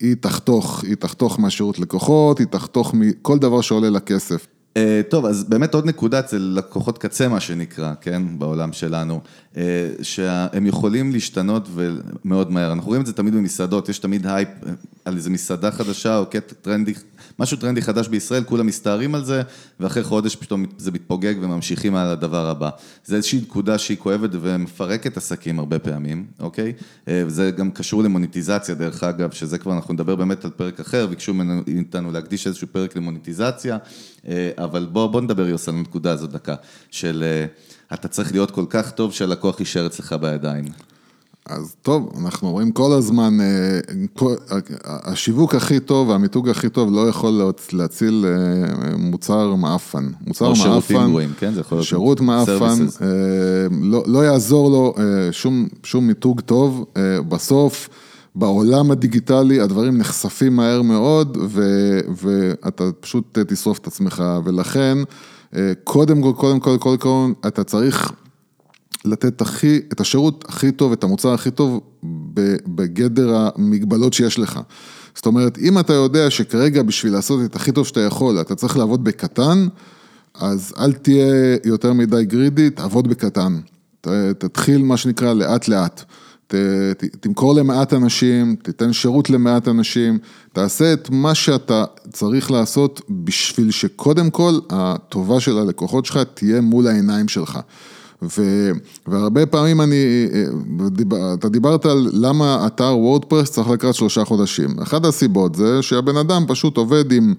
היא תחתוך, היא תחתוך מהשירות לקוחות, היא תחתוך מכל דבר שעולה לה כסף. אה, טוב, אז באמת עוד נקודה אצל לקוחות קצה, מה שנקרא, כן, בעולם שלנו, אה, שהם יכולים להשתנות ומאוד מהר. אנחנו רואים את זה תמיד במסעדות, יש תמיד הייפ על איזה מסעדה חדשה או קטע טרנדי, משהו טרנדי חדש בישראל, כולם מסתערים על זה, ואחרי חודש פתאום זה מתפוגג וממשיכים על הדבר הבא. זה איזושהי נקודה שהיא כואבת ומפרקת עסקים הרבה פעמים, אוקיי? אה, וזה גם קשור למוניטיזציה, דרך אגב, שזה כבר, אנחנו נדבר באמת על פרק אחר, ביקשו מאיתנו להקדיש איזשהו פרק למוניטיזציה, אה, אבל בוא, בוא נדבר, יוס, על הנקודה הזאת דקה, של אה, אתה צריך להיות כל כך טוב שהלקוח יישאר אצלך בידיים. אז טוב, אנחנו רואים כל הזמן, אה, כל- השיווק הכי טוב והמיתוג הכי טוב לא יכול להציל אה, מוצר מעפן. מוצר או שירותים מעפן, גרועים, כן? זה יכול להיות שירות מעפן. אה, לא, לא יעזור לו אה, שום, שום מיתוג טוב, אה, בסוף בעולם הדיגיטלי הדברים נחשפים מהר מאוד ו, ואתה פשוט אה, תשרוף את עצמך ולכן אה, קודם כל, קודם כל, קודם כל, אתה צריך לתת הכי, את השירות הכי טוב, את המוצר הכי טוב בגדר המגבלות שיש לך. זאת אומרת, אם אתה יודע שכרגע בשביל לעשות את הכי טוב שאתה יכול, אתה צריך לעבוד בקטן, אז אל תהיה יותר מדי גרידי, תעבוד בקטן. ת- תתחיל מה שנקרא לאט לאט. תמכור למעט אנשים, תיתן שירות למעט אנשים, תעשה את מה שאתה צריך לעשות בשביל שקודם כל הטובה של הלקוחות שלך תהיה מול העיניים שלך. ו, והרבה פעמים אני, דיב- אתה דיברת על למה אתר וורדפרס צריך לקראת שלושה חודשים. אחת הסיבות זה שהבן אדם פשוט עובד עם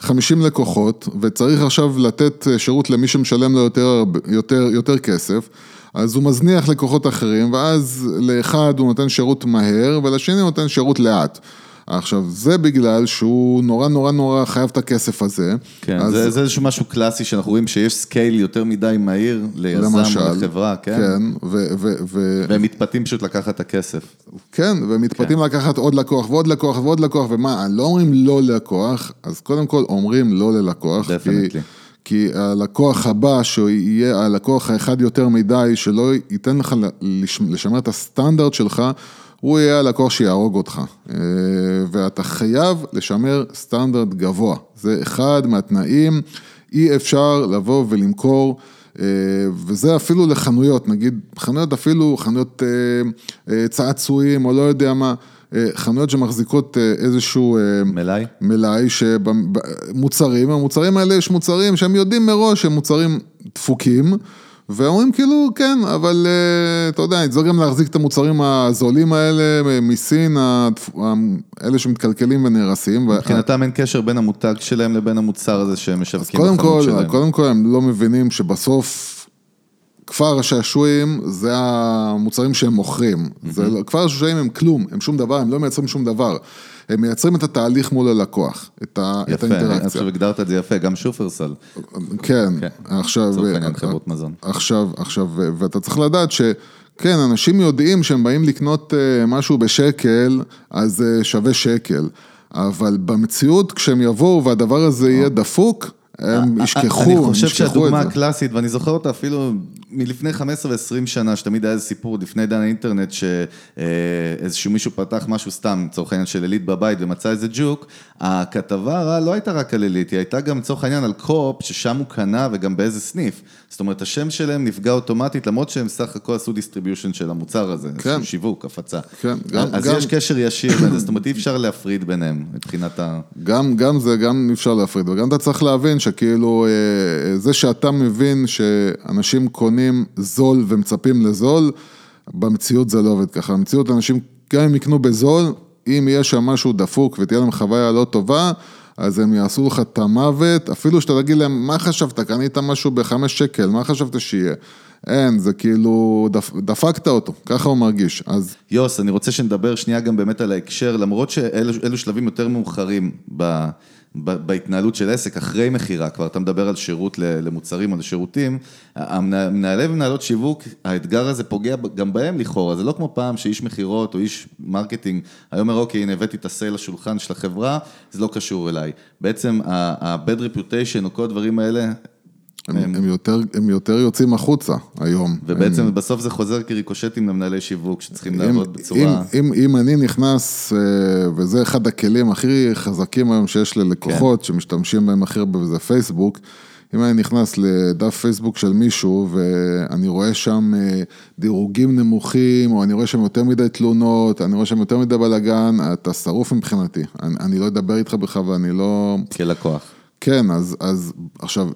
50 לקוחות וצריך עכשיו לתת שירות למי שמשלם לו יותר, יותר, יותר כסף. אז הוא מזניח לקוחות אחרים, ואז לאחד הוא נותן שירות מהר, ולשני הוא נותן שירות לאט. עכשיו, זה בגלל שהוא נורא נורא נורא חייב את הכסף הזה. כן, אז זה, זה איזשהו משהו קלאסי שאנחנו רואים שיש scale יותר מדי מהיר ליזם למשל, לחברה, כן? כן, ו... ו, ו והם מתפתים פשוט לקחת את הכסף. כן, ומתפתים לקחת עוד לקוח ועוד לקוח ועוד לקוח, ומה, לא אומרים לא ללקוח, אז קודם כל אומרים לא ללקוח. כי, Definitely. כי הלקוח הבא, שהוא יהיה הלקוח האחד יותר מדי, שלא ייתן לך לש- לשמר את הסטנדרט שלך, הוא יהיה הלקוח שיהרוג אותך. אה, ואתה חייב לשמר סטנדרט גבוה. זה אחד מהתנאים, אי אפשר לבוא ולמכור. אה, וזה אפילו לחנויות, נגיד חנויות אפילו, חנויות אה, צעצועים או לא יודע מה, חנויות שמחזיקות איזשהו מלאי? מלאי, שמוצרים, המוצרים האלה יש מוצרים שהם יודעים מראש שהם מוצרים דפוקים, ואומרים כאילו כן, אבל אה, אתה יודע, צריך גם להחזיק את המוצרים הזולים האלה מסין, הדפ- האלה שמתקלקלים ונהרסים. מבחינתם אין קשר בין המותג שלהם לבין המוצר הזה שהם משווקים בחנות שלהם. קודם כל הם לא מבינים שבסוף כפר השעשועים זה המוצרים שהם מוכרים. זה לא, כפר השעשועים הם כלום, הם שום דבר, הם לא מייצרים שום דבר. הם מייצרים את התהליך מול הלקוח, את, ה, את יפה, אני האינטראקציה. חושב הגדרת את זה יפה, גם שופרסל, כן, כן, עכשיו... לצורך אה, העניין חברות מזון. עכשיו, עכשיו, ואתה צריך לדעת שכן, אנשים יודעים שהם באים לקנות אה, משהו בשקל, אז זה שווה שקל. אבל במציאות, כשהם יבואו והדבר הזה יהיה דפוק, הם ישכחו, אני הם חושב ישכחו שהדוגמה את זה. הקלאסית, ואני זוכר אותה אפילו מלפני 15 ו-20 שנה, שתמיד היה איזה סיפור לפני עידן האינטרנט, שאיזשהו מישהו פתח משהו סתם, לצורך העניין של עילית בבית ומצא איזה ג'וק, הכתבה הרעה לא הייתה רק על עילית, היא הייתה גם לצורך העניין על קופ, ששם הוא קנה וגם באיזה סניף. זאת אומרת, השם שלהם נפגע אוטומטית, למרות שהם סך הכל עשו distribution של המוצר הזה, כן. שיווק, הפצה. כן, גם- אז גם- יש קשר ישיר בין זה, זאת אומרת, אי אפשר להפריד ביניהם, מבחינת ה... גם, גם זה, גם אי אפשר להפריד, וגם אתה צריך להבין שכאילו, אה, זה שאתה מבין שאנשים קונים קונים זול ומצפים לזול, במציאות זה לא עובד ככה. במציאות אנשים, גם אם יקנו בזול, אם יהיה שם משהו דפוק ותהיה להם חוויה לא טובה, אז הם יעשו לך את המוות, אפילו שאתה תגיד להם, מה חשבת, קנית משהו בחמש שקל, מה חשבת שיהיה? אין, זה כאילו, דפ, דפקת אותו, ככה הוא מרגיש, אז... יוס, אני רוצה שנדבר שנייה גם באמת על ההקשר, למרות שאלו שלבים יותר מאוחרים ב... בהתנהלות של עסק, אחרי מכירה, כבר אתה מדבר על שירות למוצרים או לשירותים, מנהלי ומנהלות שיווק, האתגר הזה פוגע גם בהם לכאורה, זה לא כמו פעם שאיש מכירות או איש marketing, היום אומר, אוקיי, הנה הבאתי את הסייל לשולחן של החברה, זה לא קשור אליי. בעצם ה-bad reputation או כל הדברים האלה, הם, הם, הם, יותר, הם יותר יוצאים החוצה היום. ובעצם הם... בסוף זה חוזר כריקושטים למנהלי שיווק שצריכים לעבוד בצורה... אם, אם, אם אני נכנס, אה, וזה אחד הכלים הכי חזקים היום שיש ללקוחות, כן. שמשתמשים בהם הכי הרבה, וזה פייסבוק, אם אני נכנס לדף פייסבוק של מישהו ואני רואה שם אה, דירוגים נמוכים, או אני רואה שם יותר מדי תלונות, אני רואה שם יותר מדי בלאגן, אתה שרוף מבחינתי. אני, אני לא אדבר איתך בכלל ואני לא... כלקוח. כן, אז, אז עכשיו,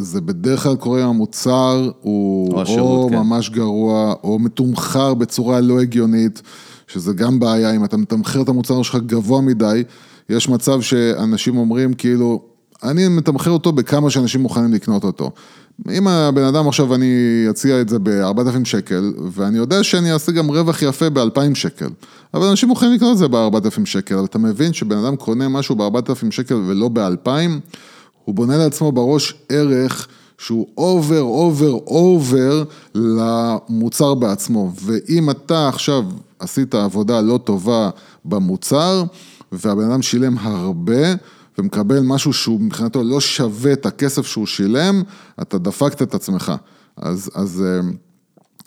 זה בדרך כלל קורה אם המוצר הוא או, השירות, או כן. ממש גרוע, או מתומחר בצורה לא הגיונית, שזה גם בעיה, אם אתה מתמחר את המוצר שלך גבוה מדי, יש מצב שאנשים אומרים כאילו, אני מתמחר אותו בכמה שאנשים מוכנים לקנות אותו. אם הבן אדם עכשיו אני אציע את זה ב-4,000 שקל, ואני יודע שאני אעשה גם רווח יפה ב-2,000 שקל, אבל אנשים מוכנים לקנות את זה ב-4,000 שקל, אבל אתה מבין שבן אדם קונה משהו ב-4,000 שקל ולא ב-2,000, הוא בונה לעצמו בראש ערך שהוא over, over, over למוצר בעצמו. ואם אתה עכשיו עשית עבודה לא טובה במוצר, והבן אדם שילם הרבה, ומקבל משהו שהוא מבחינתו לא שווה את הכסף שהוא שילם, אתה דפקת את עצמך. אז, אז, אה,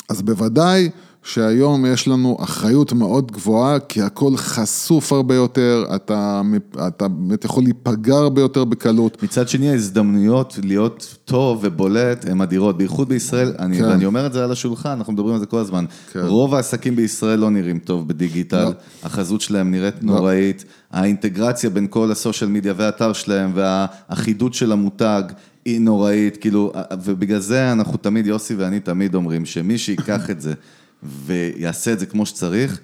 אז בוודאי שהיום יש לנו אחריות מאוד גבוהה, כי הכל חשוף הרבה יותר, אתה, אתה באמת יכול להיפגע הרבה יותר בקלות. מצד שני, ההזדמנויות להיות טוב ובולט הן אדירות, בייחוד בישראל, אני, כן. ואני אומר את זה על השולחן, אנחנו מדברים על זה כל הזמן. כן. רוב העסקים בישראל לא נראים טוב בדיגיטל, לא. החזות שלהם נראית לא. נוראית, האינטגרציה בין כל ה social media והאתר שלהם והאחידות של המותג. היא נוראית, כאילו, ובגלל זה אנחנו תמיד, יוסי ואני תמיד אומרים שמי שיקח את זה ויעשה את זה כמו שצריך,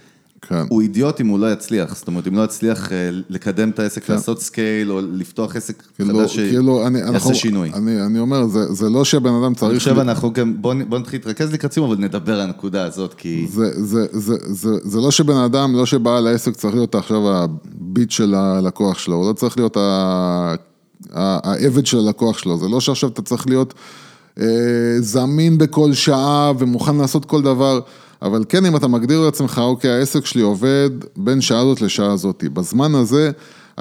כן. הוא אידיוט אם הוא לא יצליח, זאת אומרת, אם לא יצליח אה, לקדם את העסק, כן. לעשות scale, או לפתוח עסק כאילו, חדש כאילו, שיעשה אנחנו, שינוי. אני, אני אומר, זה, זה לא שבן אדם צריך... אני חושב, אנחנו גם, בואו בוא נתחיל להתרכז לקראת סיום, אבל נדבר על הנקודה הזאת, כי... זה, זה, זה, זה, זה לא שבן אדם, לא שבעל העסק צריך להיות עכשיו הביט של הלקוח שלו, הוא לא צריך להיות העבד של הלקוח שלו, זה לא שעכשיו אתה צריך להיות אה, זמין בכל שעה ומוכן לעשות כל דבר. אבל כן, אם אתה מגדיר לעצמך, אוקיי, העסק שלי עובד בין שעה הזאת לשעה הזאת. בזמן הזה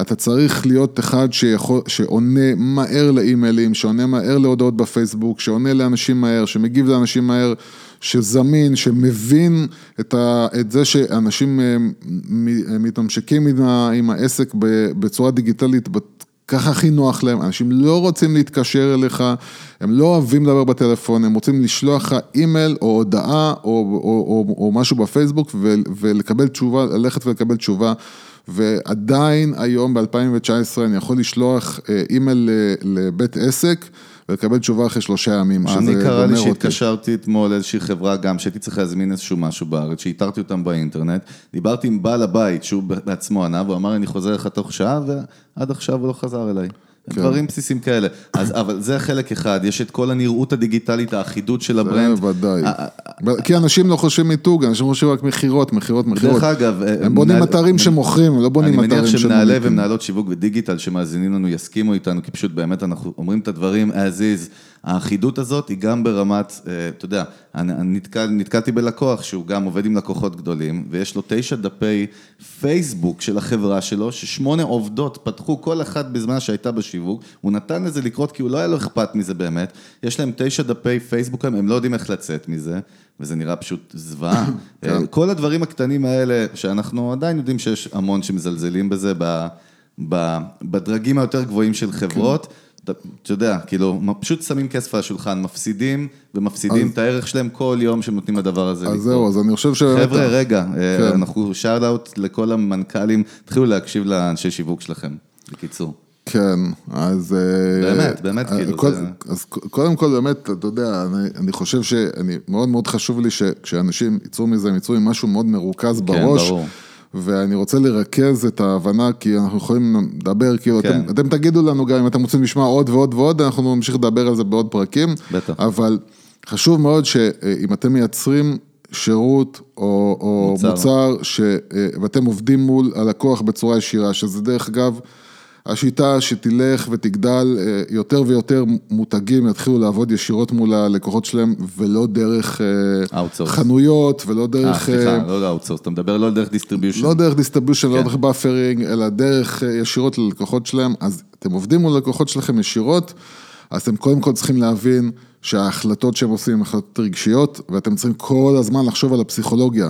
אתה צריך להיות אחד שיכול, שעונה מהר לאימיילים, שעונה מהר להודעות בפייסבוק, שעונה לאנשים מהר, שמגיב לאנשים מהר, שזמין, שמבין את, ה, את זה שאנשים אה, מתממשקים עם, עם העסק בצורה דיגיטלית ככה הכי נוח להם, אנשים לא רוצים להתקשר אליך, הם לא אוהבים לדבר בטלפון, הם רוצים לשלוח לך אימייל או הודעה או, או, או, או משהו בפייסבוק ו, ולקבל תשובה, ללכת ולקבל תשובה. ועדיין היום ב-2019 אני יכול לשלוח אה, אימייל לבית עסק. ולקבל תשובה אחרי שלושה ימים, שזה גומר אותי. אני קרה לי שהתקשרתי אתמול לאיזושהי חברה גם, שהייתי צריך להזמין איזשהו משהו בארץ, שאיתרתי אותם באינטרנט, דיברתי עם בעל הבית, שהוא בעצמו ענה, והוא אמר, אני חוזר לך תוך שעה, ועד עכשיו הוא לא חזר אליי. כן. דברים בסיסיים כאלה. אז, אבל זה חלק אחד, יש את כל הנראות הדיגיטלית, האחידות של ה brand. זה ודאי. כי אנשים לא חושבים מיתוג, אנשים חושבים רק מכירות, מכירות, מכירות. דרך אגב... הם בונים אתרים שמוכרים, הם לא בונים אתרים שמוכרים. אני מניח שמנהלי ומנהלות שיווק ודיגיטל שמאזינים לנו יסכימו איתנו, כי פשוט באמת אנחנו אומרים את הדברים as is. האחידות הזאת היא גם ברמת, אה, אתה יודע, אני נתקל, נתקלתי בלקוח שהוא גם עובד עם לקוחות גדולים, ויש לו תשע דפי פייסבוק של החברה שלו, ששמונה עובדות פתחו כל אחת בזמן שהייתה בשיווק, הוא נתן לזה לקרות כי הוא לא היה לו אכפת מזה באמת, יש להם תשע דפי פייסבוק, הם לא יודעים איך לצאת מזה, וזה נראה פשוט זוועה. כן. אה, כל הדברים הקטנים האלה, שאנחנו עדיין יודעים שיש המון שמזלזלים בזה, בדרגים היותר גבוהים של חברות. כן. אתה יודע, כאילו, פשוט שמים כסף על השולחן, מפסידים ומפסידים את הערך שלהם כל יום שהם נותנים לדבר הזה. אז זהו, אז אני חושב ש... חבר'ה, רגע, אה, כן. אנחנו שאט אאוט לכל המנכ"לים, תתחילו להקשיב לאנשי שיווק שלכם, בקיצור. כן, אז... באמת, באמת, כאילו, כל, זה- אז קודם כל, באמת, אתה יודע, אני, אני חושב שאני, מאוד מאוד חשוב לי שכשאנשים יצאו מזה, הם יצאו עם משהו מאוד מרוכז בראש. כן, ברור. ואני רוצה לרכז את ההבנה, כי אנחנו יכולים לדבר, כאילו, כן. אתם, אתם תגידו לנו גם אם אתם רוצים לשמוע עוד ועוד ועוד, אנחנו נמשיך לדבר על זה בעוד פרקים. בטח. אבל חשוב מאוד שאם אתם מייצרים שירות או, או מוצר. מוצר, ש, אה, ואתם עובדים מול הלקוח בצורה ישירה, שזה דרך אגב, השיטה שתלך ותגדל, אה, יותר ויותר מותגים יתחילו לעבוד ישירות מול הלקוחות שלהם, ולא דרך אה, Outsource. חנויות, ולא אה, דרך... סליחה, אה, לא ל outsource, אתה מדבר לא דרך distribution. לא דרך distribution, לא כן. דרך buffering, אלא דרך ישירות ללקוחות שלהם, אז אתם עובדים מול הלקוחות שלכם ישירות, אז אתם קודם כל צריכים להבין שההחלטות שהם עושים הן החלטות רגשיות, ואתם צריכים כל הזמן לחשוב על הפסיכולוגיה.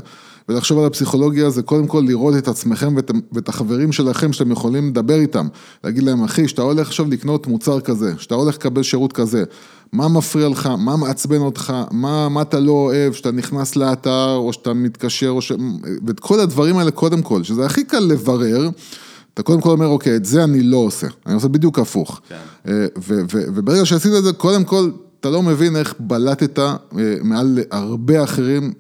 ולחשוב על הפסיכולוגיה זה קודם כל לראות את עצמכם ואת, ואת החברים שלכם שאתם יכולים לדבר איתם. להגיד להם, אחי, שאתה הולך עכשיו לקנות מוצר כזה, שאתה הולך לקבל שירות כזה, מה מפריע לך, מה מעצבן אותך, מה, מה אתה לא אוהב, שאתה נכנס לאתר, או שאתה מתקשר, או ש... ואת כל הדברים האלה קודם כל, שזה הכי קל לברר. אתה קודם כל אומר, אוקיי, את זה אני לא עושה, אני עושה בדיוק הפוך. כן. אה, וברגע שעשית את זה, קודם כל, אתה לא מבין איך בלטת אה, מעל הרבה אחרים,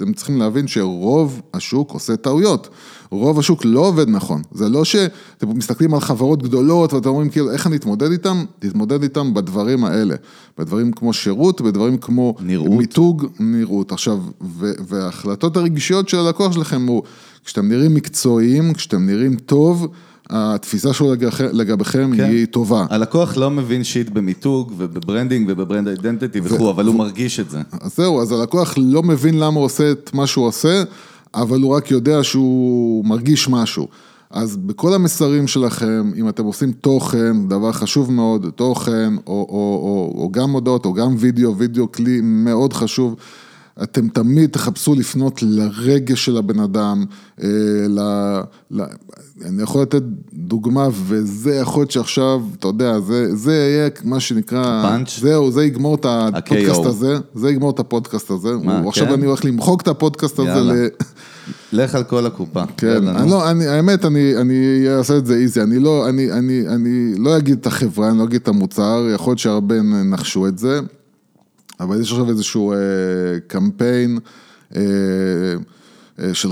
שאתם צריכים להבין שרוב השוק עושה טעויות. רוב השוק לא עובד נכון. זה לא שאתם מסתכלים על חברות גדולות ואתם אומרים, כאילו, איך אני אתמודד איתם? תתמודד איתם בדברים האלה. בדברים כמו שירות, בדברים כמו... נראות. מיתוג, נראות. עכשיו, וההחלטות הרגשיות של הלקוח שלכם הוא, כשאתם נראים מקצועיים, כשאתם נראים טוב, התפיסה שלו לגביכם כן. היא טובה. הלקוח לא מבין shit במיתוג וב branding וב brand identity וכו', אבל הוא מרגיש את זה. אז זהו, אז הלקוח לא מבין למה הוא עושה את מה שהוא עושה, אבל הוא רק יודע שהוא מרגיש משהו. אז בכל המסרים שלכם, אם אתם עושים תוכן, דבר חשוב מאוד, תוכן, או, או, או, או גם הודעות, או גם וידאו, וידאו כלי מאוד חשוב. אתם תמיד תחפשו לפנות לרגש של הבן אדם, אה, ל, ל, אני יכול לתת דוגמה, וזה יכול להיות שעכשיו, אתה יודע, זה, זה יהיה מה שנקרא, הפאנץ'? זהו, זה יגמור את הפודקאסט. הזה, זה יגמור את הפודקאסט הזה, מה, הוא- עכשיו כן? אני הולך למחוק את הפודקאסט הזה יאללה. ל... לך על כל הקופה. כן. אני לא, אני, האמת, אני, אני אעשה את זה איזי, אני לא, אני, אני, אני לא אגיד את החברה, אני לא אגיד את המוצר, יכול להיות שהרבה נחשו את זה, אבל יש עכשיו איזשהו אה, קמפיין אה, אה, של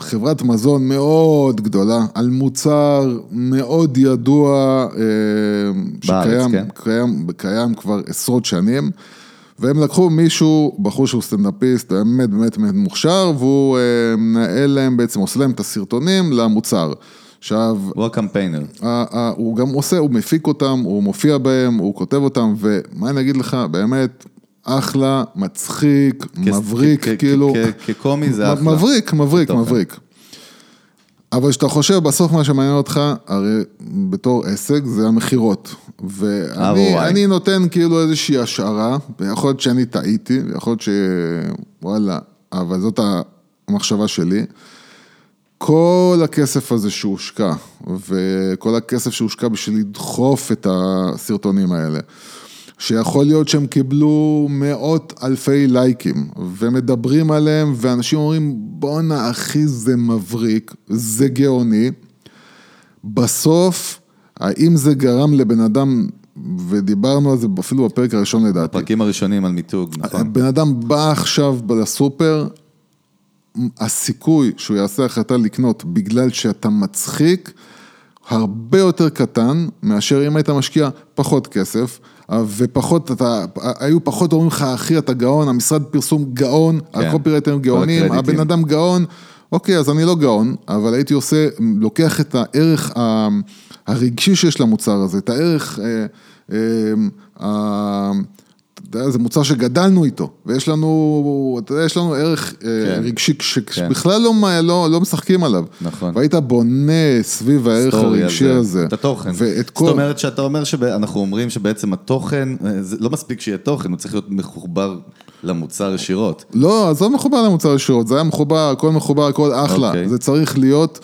חברת מזון מאוד גדולה, על מוצר מאוד ידוע, אה, שקיים כן. קיים, קיים כבר עשרות שנים. והם לקחו מישהו, בחור שהוא סטנדאפיסט, באמת באמת באמת מוכשר, והוא אה, מנהל להם בעצם, עושה להם את הסרטונים למוצר. עכשיו, הוא הקמפיינר. הוא גם עושה, הוא מפיק אותם, הוא מופיע בהם, הוא כותב אותם, ומה אני אגיד לך, באמת, אחלה, מצחיק, מבריק, כאילו, כקומי זה אחלה. מבריק, מבריק. מבריק. אבל כשאתה חושב, בסוף מה שמעניין אותך, הרי בתור עסק, זה המכירות. ואני. אני נותן כאילו איזושהי השערה, ויכול להיות שאני טעיתי, ויכול להיות ש... וואלה, אבל זאת המחשבה שלי. כל הכסף הזה שהושקע, וכל הכסף שהושקע בשביל לדחוף את הסרטונים האלה, שיכול להיות שהם קיבלו מאות אלפי לייקים, ומדברים עליהם, ואנשים אומרים, בואנה אחי זה מבריק, זה גאוני. בסוף, האם זה גרם לבן אדם, ודיברנו על זה אפילו בפרק הראשון לדעתי, פרקים הראשונים על מיתוג, נכון. בן אדם בא עכשיו לסופר, הסיכוי שהוא יעשה החלטה לקנות בגלל שאתה מצחיק, הרבה יותר קטן מאשר אם היית משקיע פחות כסף, ופחות, אתה, היו פחות אומרים לך, אחי, אתה גאון, המשרד פרסום גאון, כן. הקופירייטרים גאונים. הבן אדם גאון, אוקיי, אז אני לא גאון, אבל הייתי עושה, לוקח את הערך הרגשי שיש למוצר הזה, את הערך, אה, אה, אתה יודע, זה מוצר שגדלנו איתו, ויש לנו, אתה יודע, יש לנו ערך אה, כן. רגשי כן. שבכלל לא, לא, לא משחקים עליו. נכון. והיית בונה סביב הערך הרגשי על הזה. את התוכן. ואת כל... זאת אומרת שאתה אומר שאנחנו אומרים שבעצם התוכן, אה, זה לא מספיק שיהיה תוכן, הוא צריך להיות מחובר למוצר ישירות. לא, עזוב מחובר למוצר ישירות, זה היה מחובר, הכל מחובר, הכל אחלה. אוקיי. זה צריך להיות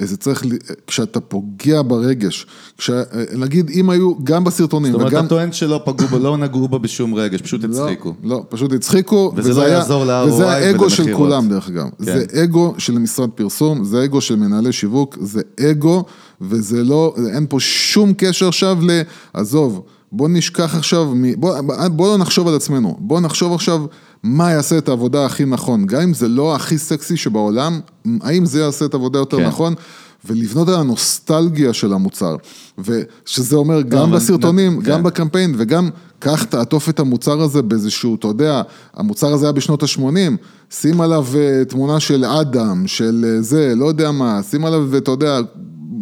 זה צריך, כשאתה פוגע ברגש, כש... נגיד אם היו, גם בסרטונים, זאת אומרת, וגם... אתה טוען שלא פגעו בו, לא נגעו בו בשום רגש, פשוט לא, הצחיקו. לא, פשוט הצחיקו. וזה וזה לא היה- יעזור ל-ROI וזה האגו של ולמכירות. כולם, דרך אגב. כן. זה אגו של משרד פרסום, זה אגו של מנהלי שיווק, זה אגו, וזה לא, אין פה שום קשר עכשיו ל... עזוב, בוא נשכח עכשיו, מ... בוא, בוא לא נחשוב על עצמנו, בוא נחשוב עכשיו מה יעשה את העבודה הכי נכון. גם אם זה לא הכי סקסי שבעולם, האם זה יעשה את העבודה יותר כן. נכון? ולבנות על הנוסטלגיה של המוצר. ושזה אומר גם לא, אבל בסרטונים, גם כן. בקמפיין, וגם קח תעטוף את המוצר הזה באיזשהו, אתה יודע, המוצר הזה היה בשנות ה-80, שים עליו אה, תמונה של אדם, של אה, זה, לא יודע מה, שים עליו, אתה יודע,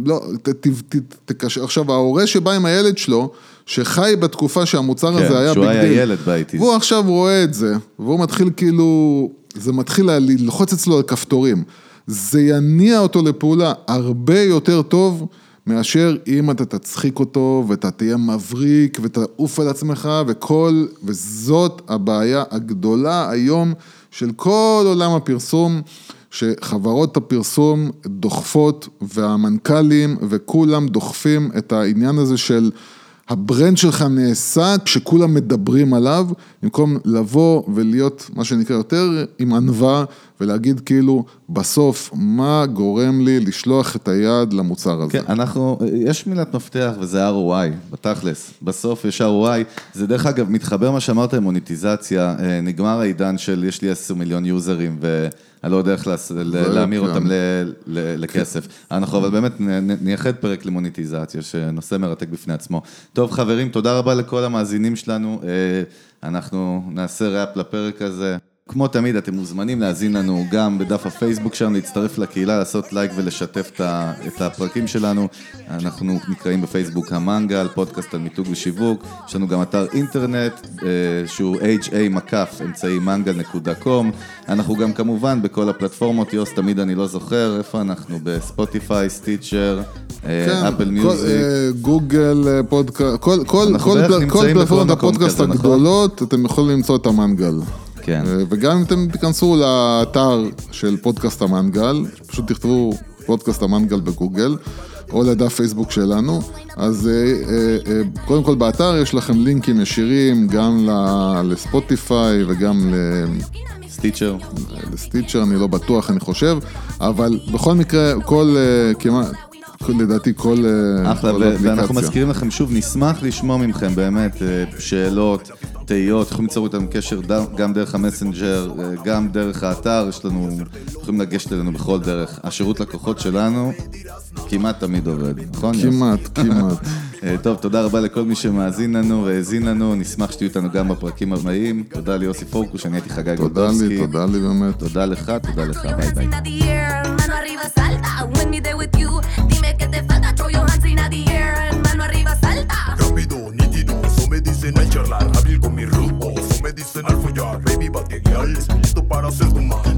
לא, ת, ת, ת, תקשר, עכשיו ההורה שבא עם הילד שלו, שחי בתקופה שהמוצר כן, הזה היה שהוא big היה דיל, ילד באייטיז. והוא עכשיו רואה את זה, והוא מתחיל כאילו, זה מתחיל ללחוץ אצלו על כפתורים. זה יניע אותו לפעולה הרבה יותר טוב מאשר אם אתה תצחיק אותו ואתה תהיה מבריק ותעוף על עצמך וכל, וזאת הבעיה הגדולה היום של כל עולם הפרסום. שחברות הפרסום דוחפות והמנכ"לים וכולם דוחפים את העניין הזה של ה brand שלך נעשה כשכולם מדברים עליו, במקום לבוא ולהיות מה שנקרא יותר עם ענווה ולהגיד כאילו בסוף מה גורם לי לשלוח את היד למוצר הזה. כן, אנחנו, יש מילת מפתח וזה ROI, בתכלס. בסוף יש ROI. זה דרך אגב, מתחבר מה שאמרת עם מוניטיזציה, אה, נגמר העידן של יש לי 10 מיליון יוזרים ואני לא יודע איך לעס- ל- להמיר כן. אותם לכסף. אנחנו אבל באמת נייחד פרק למוניטיזציה, שנושא מרתק בפני עצמו. טוב חברים, תודה רבה לכל המאזינים שלנו. אה, אנחנו נעשה ראפ לפרק הזה. כמו תמיד, אתם מוזמנים להאזין לנו גם בדף הפייסבוק שלנו, להצטרף לקהילה, לעשות לייק ולשתף את הפרקים שלנו. אנחנו נקראים בפייסבוק המנגל, פודקאסט על מיתוג ושיווק. יש לנו גם אתר אינטרנט אה, שהוא ha מקף אמצעי מנגל.com. אנחנו גם כמובן בכל הפלטפורמות, יוס, תמיד אני לא זוכר, איפה אנחנו? בספוטיפיי, סטיצ'ר, אה, אפל כל, מיוזיק. אה, גוגל, פודקאסט, כל, פלטפורמות הפודקאסט נכון? הגדולות, אתם יכולים למצוא את המנגל. כן. אה, וגם אם אתם תיכנסו לאתר של פודקאסט המנגל, פשוט תכתבו פודקאסט המנגל בגוגל, או לדף פייסבוק שלנו, אז אה, אה, קודם כל באתר יש לכם לינקים ישירים גם לספוטיפיי וגם ל- סטיצ'ר. לסטיצ'ר, אני לא בטוח, אני חושב, אבל בכל מקרה, כל, כמעט, לדעתי כל אחלה, כל ו- ואנחנו. מזכירים לכם שוב, נשמח לשמוע מכם באמת שאלות, תהיות, יכולים ליצור איתנו קשר גם דרך המסנג'ר, אה, גם דרך האתר, יש לנו, יכולים לגשת אלינו בכל דרך. השירות לקוחות שלנו כמעט תמיד עובד, נכון? כמעט, כמעט. אה, טוב, תודה רבה לכל מי שמאזין לנו והאזין לנו, נשמח שתהיו איתנו גם בפרקים הבאים. תודה ליוסי פורקוש, אני הייתי חגי תודה גולדובסקי. לי, תודה לי באמת. תודה לך, תודה לך, ביי ביי. para os